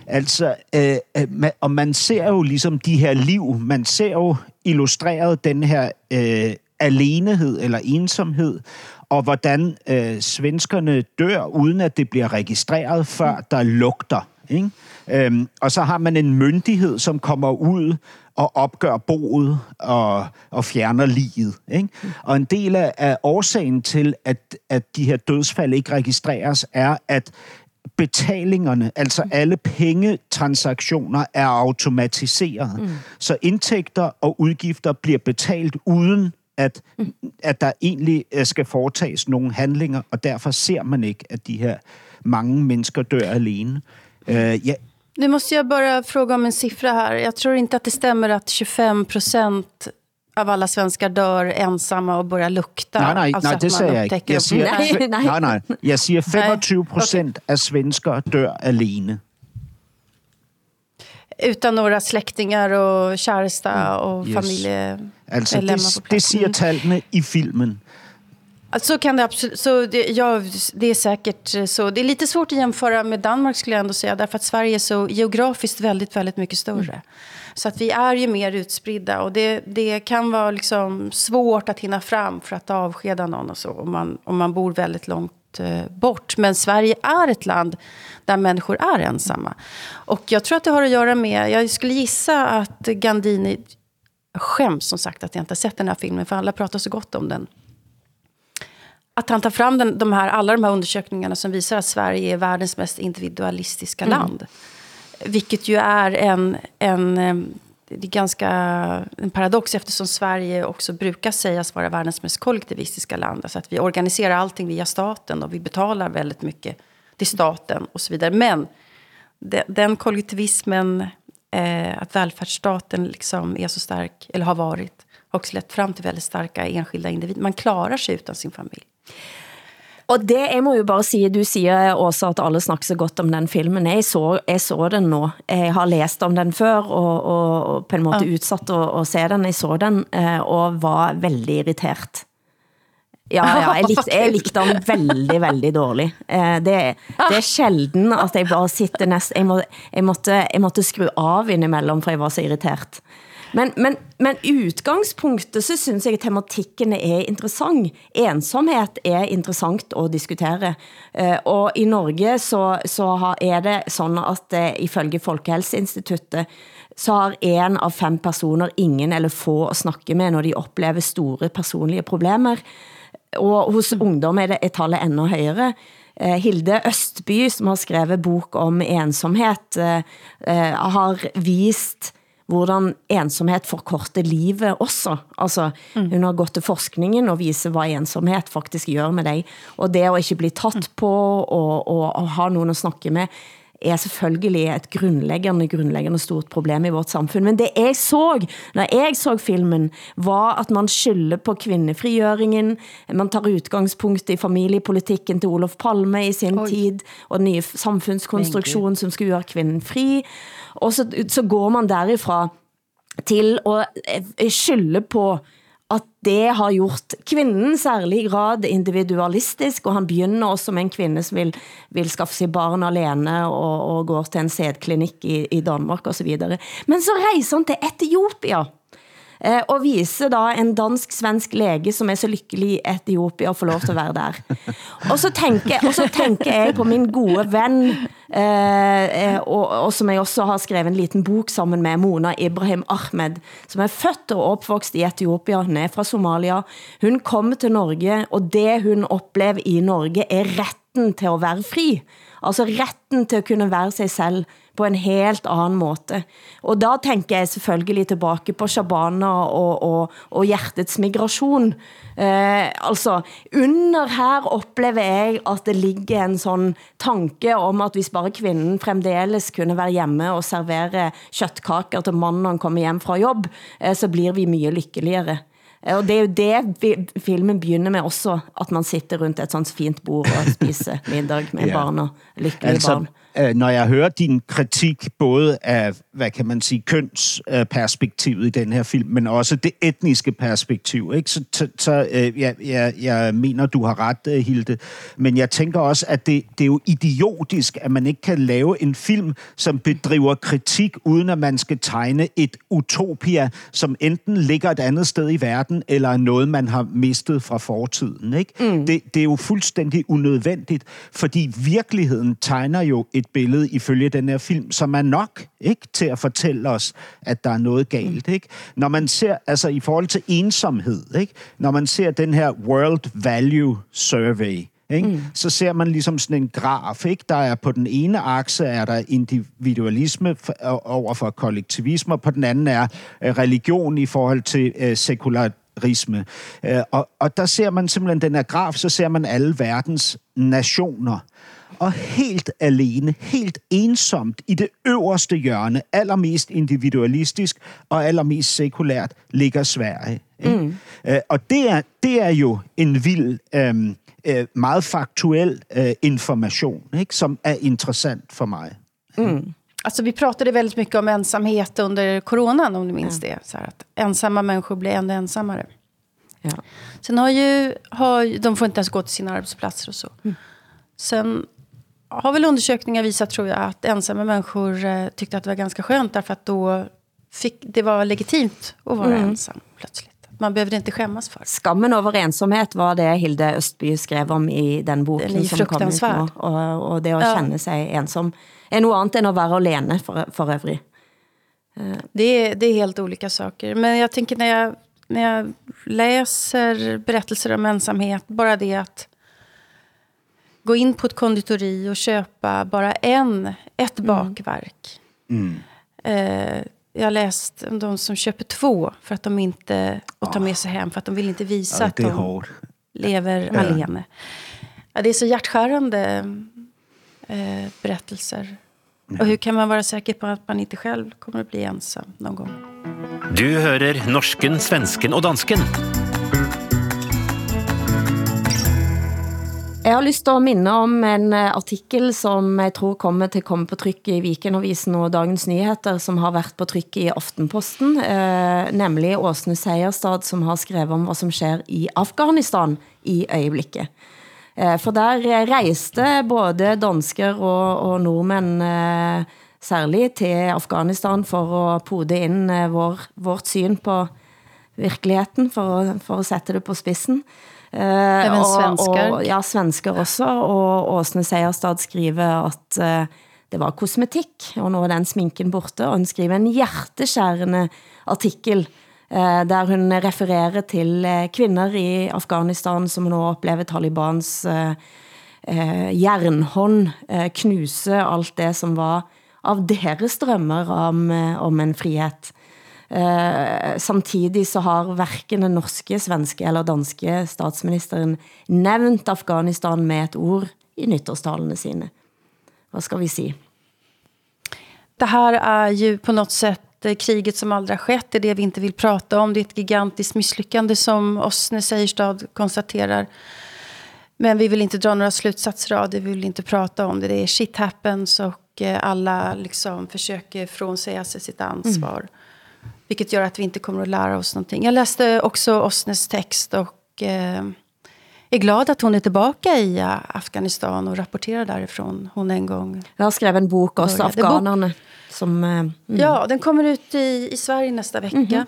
Altså, øh, øh man, og man ser jo ligesom de her liv, man ser jo illustreret den her øh, alenehed eller ensomhed, og hvordan øh, svenskerne dør, uden at det bliver registreret, før der lugter. Ikke? Øhm, og så har man en myndighed, som kommer ud og opgør boet og, og fjerner liget. Ikke? Og en del af, årsagen til, at, at de her dødsfald ikke registreres, er, at betalingerne, altså alle pengetransaktioner, er automatiseret. Mm. Så indtægter og udgifter bliver betalt uden at, at der egentlig øh, skal foretages nogle handlinger, og derfor ser man ikke, at de her mange mennesker dør alene. Øh, ja, Nu måste jag bara fråga om en siffra här. Jag tror inte att det stämmer att 25 procent av alla svenskar dör ensamma och börjar lukta. nej, nej, Alltså nej, det ikke. upptäcker Jeg siger, dem. Nej, nej, nej. Jeg siger 25 procent af svensker dør alene. Utan några släktingar och käresta och Yes. familje... Altså, medlemmer det, det plats. siger tallene i filmen. Alltså, Så kan det absolut... Så det, ja, det är säkert så. Det är lite svårt att jämföra med Danmark skulle jag ändå säga. Därför att Sverige är så geografiskt väldigt, väldigt mycket större. Så att vi är ju mer utspridda. Och det, det kan vara liksom svårt att hinna fram för att avskeda någon och så. Om man, om man bor väldigt långt eh, bort. Men Sverige är ett land där människor är ensamma. Och jag tror att det har att göra med... Jag skulle gissa att Gandini... Jag skäms som sagt att jag inte har sett den här filmen. För alla pratar så gott om den att han tar fram den, de här, alla de här undersökningarna som visar att Sverige är världens mest individualistiska Mm. land. Vilket ju är en, en, eh, det är ganska en paradox eftersom Sverige också brukar sägas vara världens mest kollektivistiska land. Alltså att vi organiserar allting via staten och vi betalar väldigt mycket till staten och så vidare. Men de, den kollektivismen, eh, att välfärdsstaten liksom är så stark, eller har varit, har också lett fram till väldigt starka enskilda individer. Man klarar sig utan sin familj. Og det, jeg må jo bare sige, du siger også at alle snakker så godt om den filmen. Jeg så, jeg så den nå. Jeg har læst om den før, og, og, og på en måte Ja. utsatt at, at se den. Jeg så den, eh, og var veldig irritert. Ja, ja, likte, jeg likte den veldig, veldig dårlig. Eh, det, det er sjelden at jeg bare sitter næst... Jeg, må, jeg, måtte, jeg måtte skru av innimellem, for jeg var så irritert. Men, men, men udgangspunktet så syns jag tematikken er interessant. Ensomhed er interessant at diskutere. Eh, i Norge så, så är det så att eh, ifølge Folkehelseinstituttet så har en av fem personer ingen eller få att snakke med, när de upplever stora personliga problem. Och hos ungdom är det, er tallet enda eh, Hilde Östby, som har skrivit bok om ensamhet, eh, eh, har visat hvordan ensomhet forkorter livet også. Altså, hun har gått til forskningen og viser, hvad ensomhet faktisk gør med dig. Og det at ikke bli tatt på og, og, og ha nogen at snakke med, er selvfølgelig et grundlæggende, grundlæggende stort problem i vårt samfund. Men det jeg så, når jeg så filmen, var at man skylder på kvindefrigjøringen, man tar utgangspunkt i familiepolitikken til Olof Palme i sin Oi. tid, og den nye samfundskonstruktionen, som skulle gøre kvinden fri. Og så, så går man derifra til at skylde på at det har gjort kvinden særlig grad individualistisk, og han begynder også med en kvinde som vil, vil skaffe sig barn alene og, og går til en sædklinik i, i Danmark og så videre. Men så rejser han til Etiopia, eh, og da en dansk-svensk läge som är så lycklig i Etiopia, och får lov til at være der. Og så tänker og så tænker jeg på min gode vän eh, eh och som jag också har skrivit en liten bok sammen med Mona Ibrahim Ahmed, som är född och uppvuxen i Etiopia, hun er fra Somalia. Hon kom till Norge, och det hon upplevde i Norge är rätten till att vara fri. Alltså rätten till att kunna vara sig själv på en helt anden måde. Og da tænker jeg selvfølgelig tilbage på Shabana og, og, og hjertets migration. Eh, altså, under her oplever jeg, at det ligger en sådan tanke om, at hvis bare kvinden fremdeles kunne være hjemme og servere køttkaker til mannen, kommer hjem fra jobb, eh, så blir vi mye lykkeligere. Eh, Og det er jo det filmen begynder med også, at man sitter rundt et sånt fint bord og spiser middag med Ja. barn lykkelige Altså, barn. Øh, når jeg hører din kritik både af, hvad kan man sige, kønsperspektivet i den her film, men også det etniske perspektiv, ikke? så, så, så øh, jeg, jeg, jeg mener, du har ret, øh, Hilde. Men jeg tænker også, at det, det er jo idiotisk, at man ikke kan lave en film, som bedriver kritik, uden at man skal tegne et utopia, som enten ligger et andet sted i verden, eller er noget, man har mistet fra fortiden. Ikke? Mm. Det, det er jo fuldstændig unødvendigt, fordi virkeligheden tegner jo et billede ifølge den her film, som er nok ikke til at fortælle os, at der er noget galt. Ikke? Når man ser, altså i forhold til ensomhed, ikke? når man ser den her World Value Survey, ikke? Mm. så ser man ligesom sådan en graf. Ikke? Der er på den ene akse er der individualisme over for kollektivisme, og på den anden er øh, religion i forhold til øh, sekularisme. Øh, og, og der ser man simpelthen den her graf, så ser man alle verdens nationer. Og helt alene, helt ensomt i det øverste hjørne, allermest individualistisk og allermest sekulært, ligger Sverige. Ikke? Mm. Øh, og det er, det er jo en vild, øh, øh, meget faktuel øh, information, ikke? som er interessant for mig. Mm. Alltså, vi pratade väldigt mycket om ensamhet under coronan, om du minns det. Så här, att ensamma människor blir ännu ensammare. Ja. Sen har ju, har, de får inte ens gå till sina arbetsplatser och så. Sen har väl undersökningar visat, tror jag, att ensamma människor eh, tyckte att det var ganska skönt. Därför att då fick, det var legitimt att vara Mm. ensam plötsligt. Man behövde inte skämmas för det. Skammen over ensomhet var det Hilde Østby skrev om i den boken Den är som kom ut nu. Og, og det at Ja. känne sig ensom er noget andet end at være alene for, for øvrig. Det är, det är helt olika saker. Men jag tänker när jag, när jag läser berättelser om ensamhet, bara det att gå in på ett konditori och köpa bara en, ett bakverk. Eh, jag har läst om de som köper två för att de inte, och tar med sig hem för att de vill inte visa Ja, att de hårt. lever Ja. alene. Ja, det är så hjärtskärande eh, berättelser. Och hur kan man vara säker på att man inte själv kommer att bli ensam någon gång? Du hører norsken, svensken og dansken. Jeg har lyst til at minde om en eh, artikel som jeg tror kommer til at komme på tryck i Vikenavisen og Dagens Nyheter, som har været på tryck i Aftenposten, eh, nemlig Åsne Seierstad, som har skrevet om hvad som sker i Afghanistan i øjeblikket. Eh, For der rejste både dansker og, og nordmænd eh, særligt til Afghanistan for at pode ind eh, vår, vårt syn på virkeligheden, for at, for at sætte det på spidsen. Eh, Även og- svenskar. Og, ja, svensker også, og Åsne Seierstad skriver at eh, det var kosmetik, og nu er den sminken borte, og hun skriver en hjerteskærende artikel eh, der hun refererer til eh, kvinder i Afghanistan, som nu oplever Talibans eh, eh, jernhånd eh, knuse alt det, som var av deres drømmer om, eh, om en frihet. Eh, samtidig så har hverken den norske, svenske eller danske statsministeren nevnt Afghanistan med ett ord i nyttårstalene sine. Vad ska vi si? Det här är ju på något sätt kriget som aldrig har skett. Det är det vi inte vill prata om. Det är ett gigantiskt misslyckande som Osne Seierstad konstaterar. Men vi vill inte dra några slutsatser av det. Vi vill inte prata om det. Det är shit happens och eh, alla liksom försöker frånsäga sig sitt ansvar. Mm. Vilket gör att vi inte kommer att lära oss någonting. Jag läste också Osnes text och eh, är glad att hon är tillbaka i Afghanistan och rapporterar därifrån. Hon en gång Jag skrev en bok också, Afghanerna. Som, eh, mm. Ja, den kommer ut i, i Sverige nästa vecka. Mm -hmm.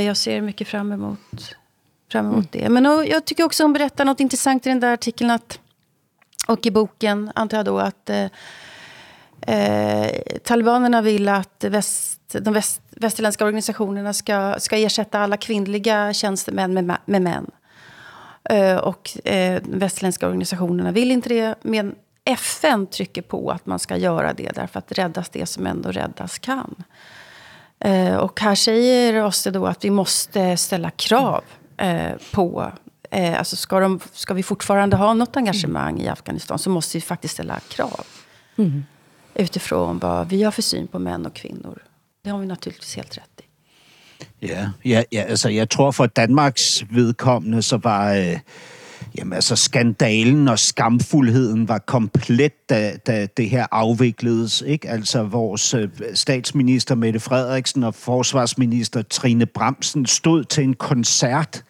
Jag ser mycket fram emot, fram emot mm. det. Men och, jag tycker också hon berättar något intressant i den där artikeln. Att, och i boken, antar jag då, att eh, eh talibanerna vill att väst, de väst, västerländska organisationerna ska, ska ersätta alla kvinnliga tjänstemän med, med män. Eh, och eh, de västerländska organisationerna vill inte det. Men FN trycker på att man ska göra det därför att räddas det som ändå räddas kan. Eh, och här säger Oste då att vi måste ställa krav på Alltså ska, de, ska vi fortfarande ha något engagemang i Afghanistan så måste vi faktiskt ställa krav. Mm. Utifrån vad vi har för syn på män och kvinnor. Det har vi naturligtvis helt rätt i. Ja, ja, ja altså jeg tror for Danmarks vedkommende, så var... Øh, Jamen altså, skandalen og skamfuldheden var komplet, da, da det her afvikledes. Ikke? Altså, vores øh, statsminister Mette Frederiksen og forsvarsminister Trine Bramsen stod til en koncert,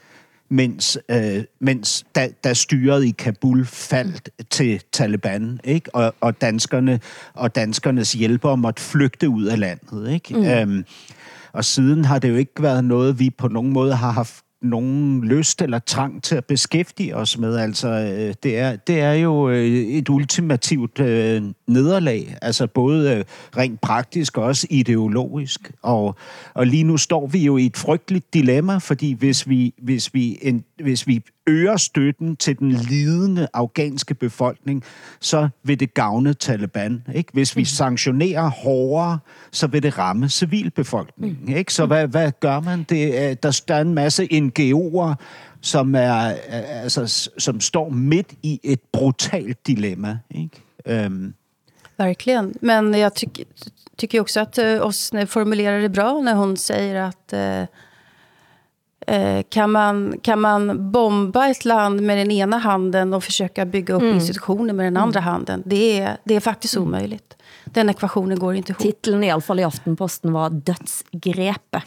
mens, øh, mens da, da styret i Kabul faldt til Taliban, ikke? Og, og, danskerne, og danskernes hjælpere måtte flygte ud af landet. Ikke? Mm. Øhm, og siden har det jo ikke været noget, vi på nogen måde har haft nogen lyst eller trang til at beskæftige os med. Altså, øh, det er, det er jo øh, et ultimativt øh, nederlag, altså både øh, rent praktisk og også ideologisk. Og, og lige nu står vi jo i et frygteligt dilemma, fordi hvis vi, hvis vi, en, hvis vi øger støtten til den lidende afghanske befolkning, så vil det gavne Taliban. Ikke? Hvis vi mm. sanktionerer hårdere, så vil det ramme civilbefolkningen. Mm. Ikke? Så hvad, hvad gør man? Det, der, der er en masse NGO'er, som, er, altså, som står midt i et brutalt dilemma. Ikke? Um. Verkligen. Men jag tycker, tycker också att Osne formulerar det bra när hon säger att Eh, kan, man, kan man bomba ett land med den ena handen och försöka bygga upp mm. institutioner med den mm. andra handen? Det är, det är faktiskt mm. omöjligt. Den ekvationen går inte ihop. Titeln i alla fall i Aftenposten var Dödsgrepet.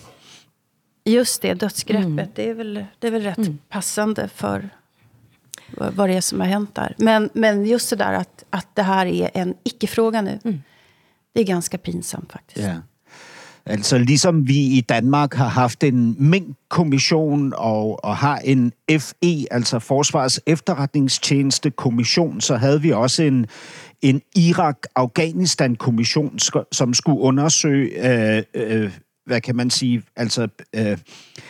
Just det, dödsgreppet. Mm. Det, är väl, det är väl rätt mm. passande för vad det är som har hänt där. Men, men just det där att, att det här är en icke-fråga nu. Mm. Det är ganska pinsamt faktiskt. Yeah. Altså ligesom vi i Danmark har haft en minkkommission og, og har en FE, altså Forsvars Efterretningstjeneste kommission, så havde vi også en, en Irak-Afghanistan-kommission, som skulle undersøge øh, øh, hvad kan man sige, altså øh,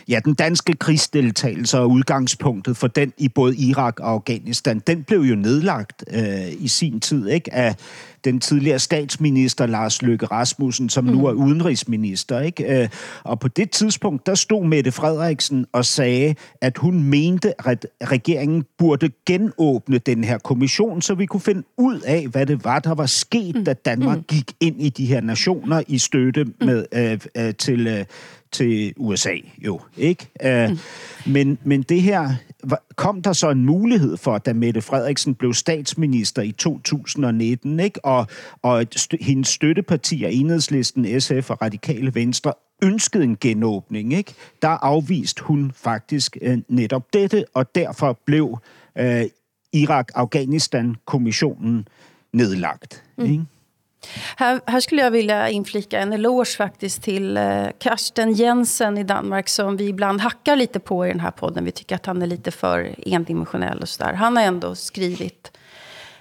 ja, den danske krigsdeltagelse og udgangspunktet for den i både Irak og Afghanistan, den blev jo nedlagt øh, i sin tid, ikke, af den tidligere statsminister Lars Løkke Rasmussen, som mm. nu er udenrigsminister. Ikke? Øh, og på det tidspunkt, der stod Mette Frederiksen og sagde, at hun mente, at regeringen burde genåbne den her kommission, så vi kunne finde ud af, hvad det var, der var sket, mm. da Danmark mm. gik ind i de her nationer i støtte med, øh, øh, til, øh, til USA, jo, ikke? Uh, mm. men, men det her, kom der så en mulighed for, da Mette Frederiksen blev statsminister i 2019, ikke? Og, og st- hendes støttepartier, Enhedslisten, SF og Radikale Venstre, ønskede en genåbning, ikke? Der afviste hun faktisk uh, netop dette, og derfor blev uh, Irak-Afghanistan-kommissionen nedlagt, mm. ikke? Här, här, skulle jag vilja inflika en eloge faktiskt till eh, Karsten Jensen i Danmark som vi ibland hackar lite på i den här podden. Vi tycker att han är lite för endimensionell och sådär. Han har ändå skrivit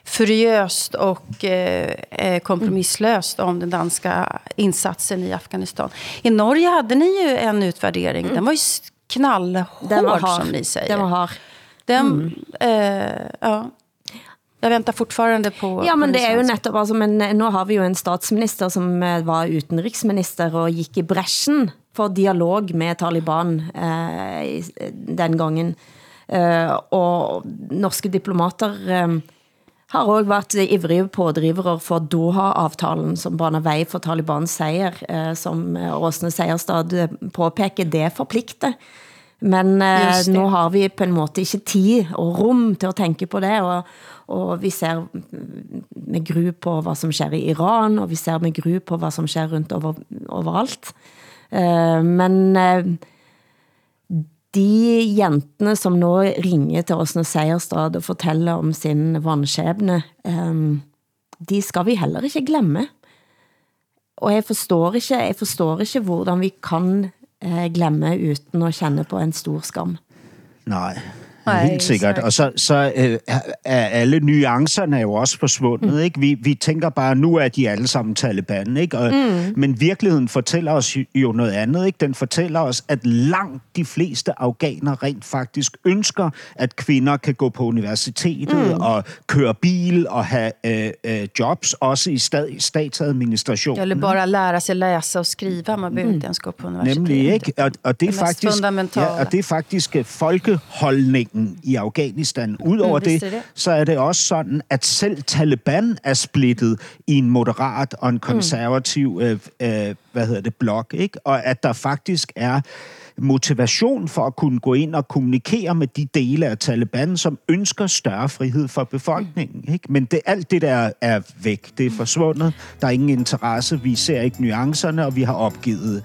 furiöst och eh, eh, kompromisslöst om den danska insatsen i Afghanistan. I Norge hade ni ju en utvärdering. Den var ju knallhård Den var som ni säger. Den var hard. Den, eh, ja. Jag väntar fortfarande på... Ja, men det jo svenska. nettopp, altså, men eh, nå har vi jo en statsminister som eh, var utenriksminister og gik i bræschen for dialog med Taliban eh, i- den gangen. Eh, og norske diplomater eh, har også været ivrige pådrivere for Doha-avtalen, som baner vej for Talibans sejr, eh, som eh, Åsne Seierstad eh, påpeker, det forplikter. Men eh, nu har vi på en måte ikke tid og rum til at tænke på det, og, og vi ser med gru på vad som sker i Iran, og vi ser med gru på vad som sker rundt over, overalt. Eh, men eh, de jentene som nå ringer til Åsne Seierstad og forteller om sin vanskjebne, eh, de skal vi heller ikke glemme. Og jeg forstår ikke, jeg forstår ikke hvordan vi kan glömma glemme att känna på en stor skam. Nej. Nej, Helt sikkert. så- Og så, så øh, er er alle nuancerne jo også forsvundet. Mm. Ikke? Vi, vi tænker bare, nu er de alle sammen Taliban. Ikke? Og, mm. Men virkeligheden fortæller os jo- noget andet. Ikke? Den fortæller os, at langt de fleste afghanere rent faktisk ønsker, at kvinder kan gå på universitetet mm. og køre bil og have øh, øh, jobs, også i stat, statsadministrationen. Eller bara lära sig läsa och skriva. Man behöver inte ens gå på universitet. Nemlig, ikke? Og, og, det er Det mest faktisk, ja, og det er faktisk øh, folkeholdningen i Afghanistan. Udover Mm, det, det. så er det også sådan, at selv Taliban er splittet i en moderat og en konservativ øh, øh, hvad hedder det, blok. Ikke? Og at der faktisk er motivation for at kunne gå ind og kommunikere med de dele af Taliban, som ønsker større frihed for befolkningen. Ikke? Men det, alt det der er væk. Det er forsvundet. Der er ingen interesse. Vi ser ikke nuancerne, og vi har opgivet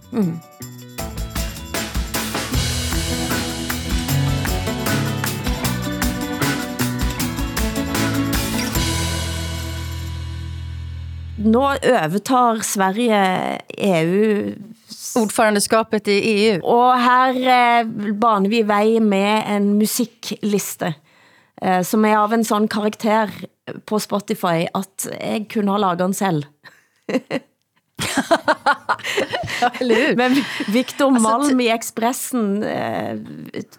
Nu övertar Sverige EU Ordförandeskapet i EU. Og her eh, baner vi vej med en musikliste, eh, som er av en sånn karakter på Spotify, at jeg kunne ha laget den hur? Men Victor Altså, Malm i Expressen eh,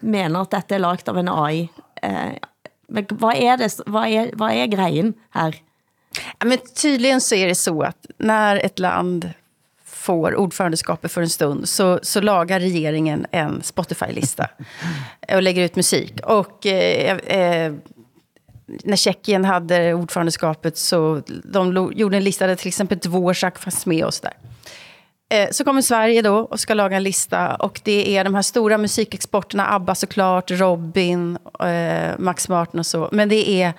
mener at dette er lagt av en AI. Eh, men vad är, det, vad, är, vad är grejen här? Men tydligen så är det så att när ett land får ordförandeskapet för en stund så, så lagar regeringen en Spotify-lista och lägger ut musik. Och eh, eh, när Tjeckien hade ordförandeskapet så de gjorde en lista där till exempel Dvorak fanns med och sådär. Eh, Så kommer Sverige då och ska laga en lista och det är de här stora musikexporterna, ABBA såklart, Robin, eh, Max Martin och så. Men det är,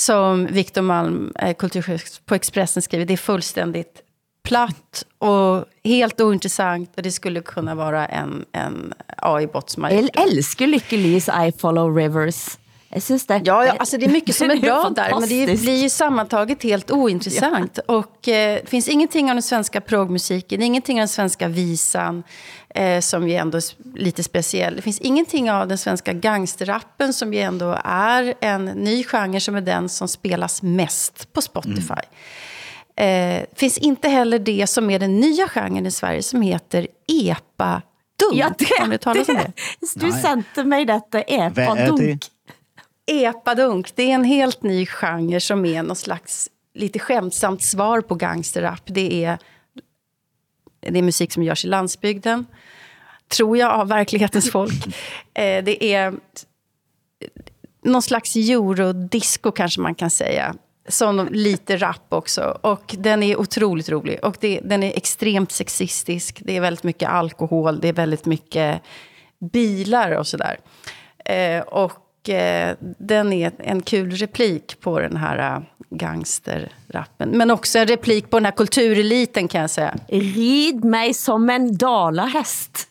som Victor Malm, eh, kulturchef på Expressen skriver, det är fullständigt platt och helt ointressant och det skulle kunna vara en, en AI-bot som har gjort det. elsker Lykke Lys I Follow Rivers. Jeg synes det. Ja, ja, alltså det är mycket som är bra där, men det blir ju sammantaget helt ointressant. Och eh, det finns ingenting av den svenska progmusiken, ingenting av den svenska visan, eh, som ju ändå är lite speciell. Det finns ingenting av den svenska gangsterrappen, som ju ändå är en ny genre, som är den som spelas mest på Spotify. Eh, finns inte heller det som är den nya genren i Sverige, som heter epa-dunk. Ja, det, Har hört talas om det? Du sendte mig detta Hvad epa-dunk. det? Epadunk, det är en helt ny genre som är någon slags lite skämtsamt svar på gangsterrap. Det är, det är musik som görs i landsbygden, tror jag, av verklighetens folk. Eh, det är någon slags eurodisco kanske man kan säga. Som lite rap också. Och den är otroligt rolig. Och det, den är extremt sexistisk. Det är väldigt mycket alkohol. Det är väldigt mycket bilar och sådär. Eh, och eh, den är en kul replik på den här eh, gangsterrappen. Men också en replik på den här kultureliten kan jag säga. Rid mig som en dalahäst.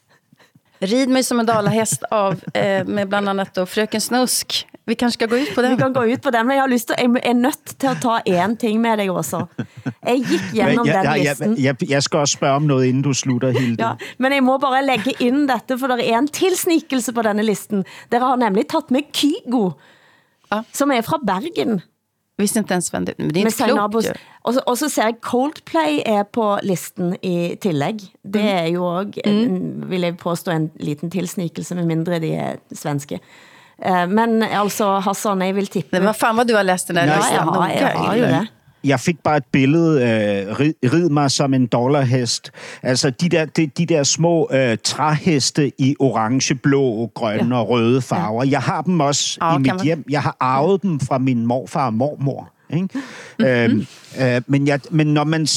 Rid mig som en dalahäst av, eh, med bland annat då Fröken Snusk. Vi kanske ska gå ut på den. Vi kan gå ut på den, men jeg har lyst til, jeg er nødt til at ta en ting med dig gik gjennom Men jeg, den jeg, jeg, jeg skal også spørge om noget, inden du slutter, Hilde. Ja, men jeg må bare lægge ind dette, for der er en tilsnikelse på denne listen. Dere har nemlig taget med Kygo, som er fra Bergen. Visste inte ens vem det Men det är Med inte klokt Nabos. ju. Og, så- og så ser jeg Coldplay er på listen i tillegg. Det Mm. er jo også, en- vil jeg påstå, en liten tilsnikelse, med mindre de er svenske. Eh, Men altså, Hassan, jeg vil tippe... Men vad fan vad du har läst den där Ja, listan har, noga, jeg har jo Hilde. det. Jeg fik bare et billede, øh, rid, rid mig som en dollarhest. Altså de der, de, de der små øh, træheste i orange, blå, grønne ja. og røde farver. Ja. Jeg har dem også Ja, i kan mit man- hjem. Jeg har arvet dem fra min morfar og mormor. Ikke? Mm-hmm. Øhm, øh, men, jeg, men når man...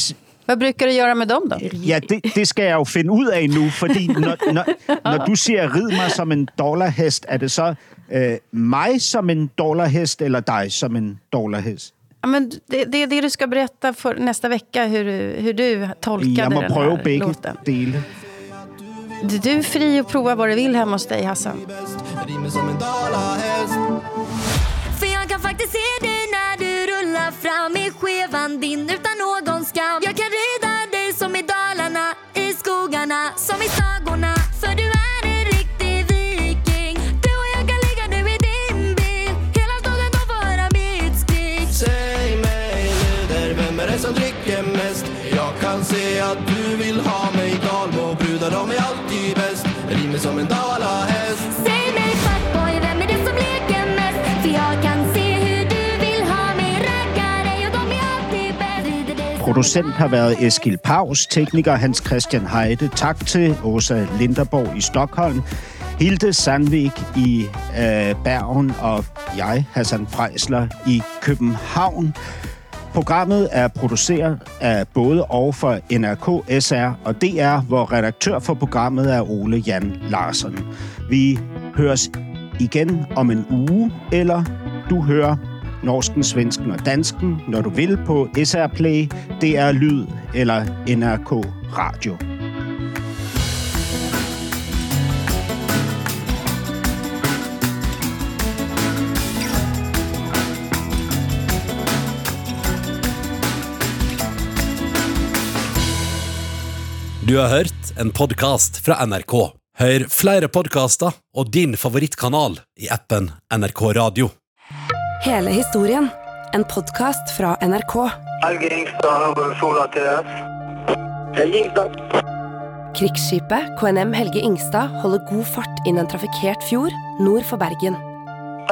Vad brukar du göra med dem då? Ja, det, det skal jeg jo finde ud af nu, fordi når, når, når du siger, rid mig som en dollarhest, er det så øh, mig som en dollarhest, eller dig som en dollarhest? Ja, men det, det är det du ska berätta för nästa vecka, hur, du- hur du tolkade må den här låten. dele. Du, du är fri att prova vad du vill hemma hos dig, Hassan. För jag kan faktiskt se dig när du rullar fram i skevan din utan någon skam. Jag kan rida dig som i Dalarna, i skogarna, som i vem är det som dricker mest? Jag kan se att du vill ha mig Dalmo, brudar de är alltid bäst Rimer som en dalahäst Säg mig fuckboy, vem är det som leker mest? För jag kan se hur du vill ha mig. Raggar dig och de är alltid bäst. Producent har været Eskil Paus, tekniker Hans Christian Heide. Tak til Åsa Linderborg i Stockholm, Hilde Sandvik i øh, Bergen og jeg, Hassan Prejsler, i København. Programmet er produceret af både og for NRK, SR og DR, hvor redaktør for programmet er Ole Jan Larsen. Vi høres igen om en uge, eller du hører norsken, svensken og dansken, når du vil på SR Play, DR Lyd eller NRK Radio. Du har hørt en podcast fra NRK. Hør flere podcaster og din favorittkanal i appen NRK Radio. Hele historien. En podkast fra NRK. Helge Ingstad over Sola TS. Helge Ingstad. Krigsskipet KNM Helge Ingstad holder god fart inn en trafikkert fjord nord for Bergen.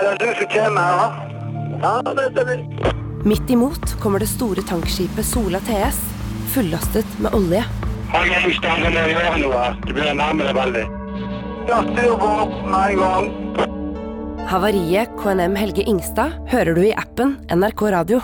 Er det du som kommer her? Ja, det stemmer. Midt imot kommer det store tankskipet Sola TS, fullastet med olje. Helge Ingstad, kan dere gjøre noe? Det blir nærmere veldig. Jag styr på med en gång. Havariet KNM Helge Ingstad hører du i appen NRK Radio.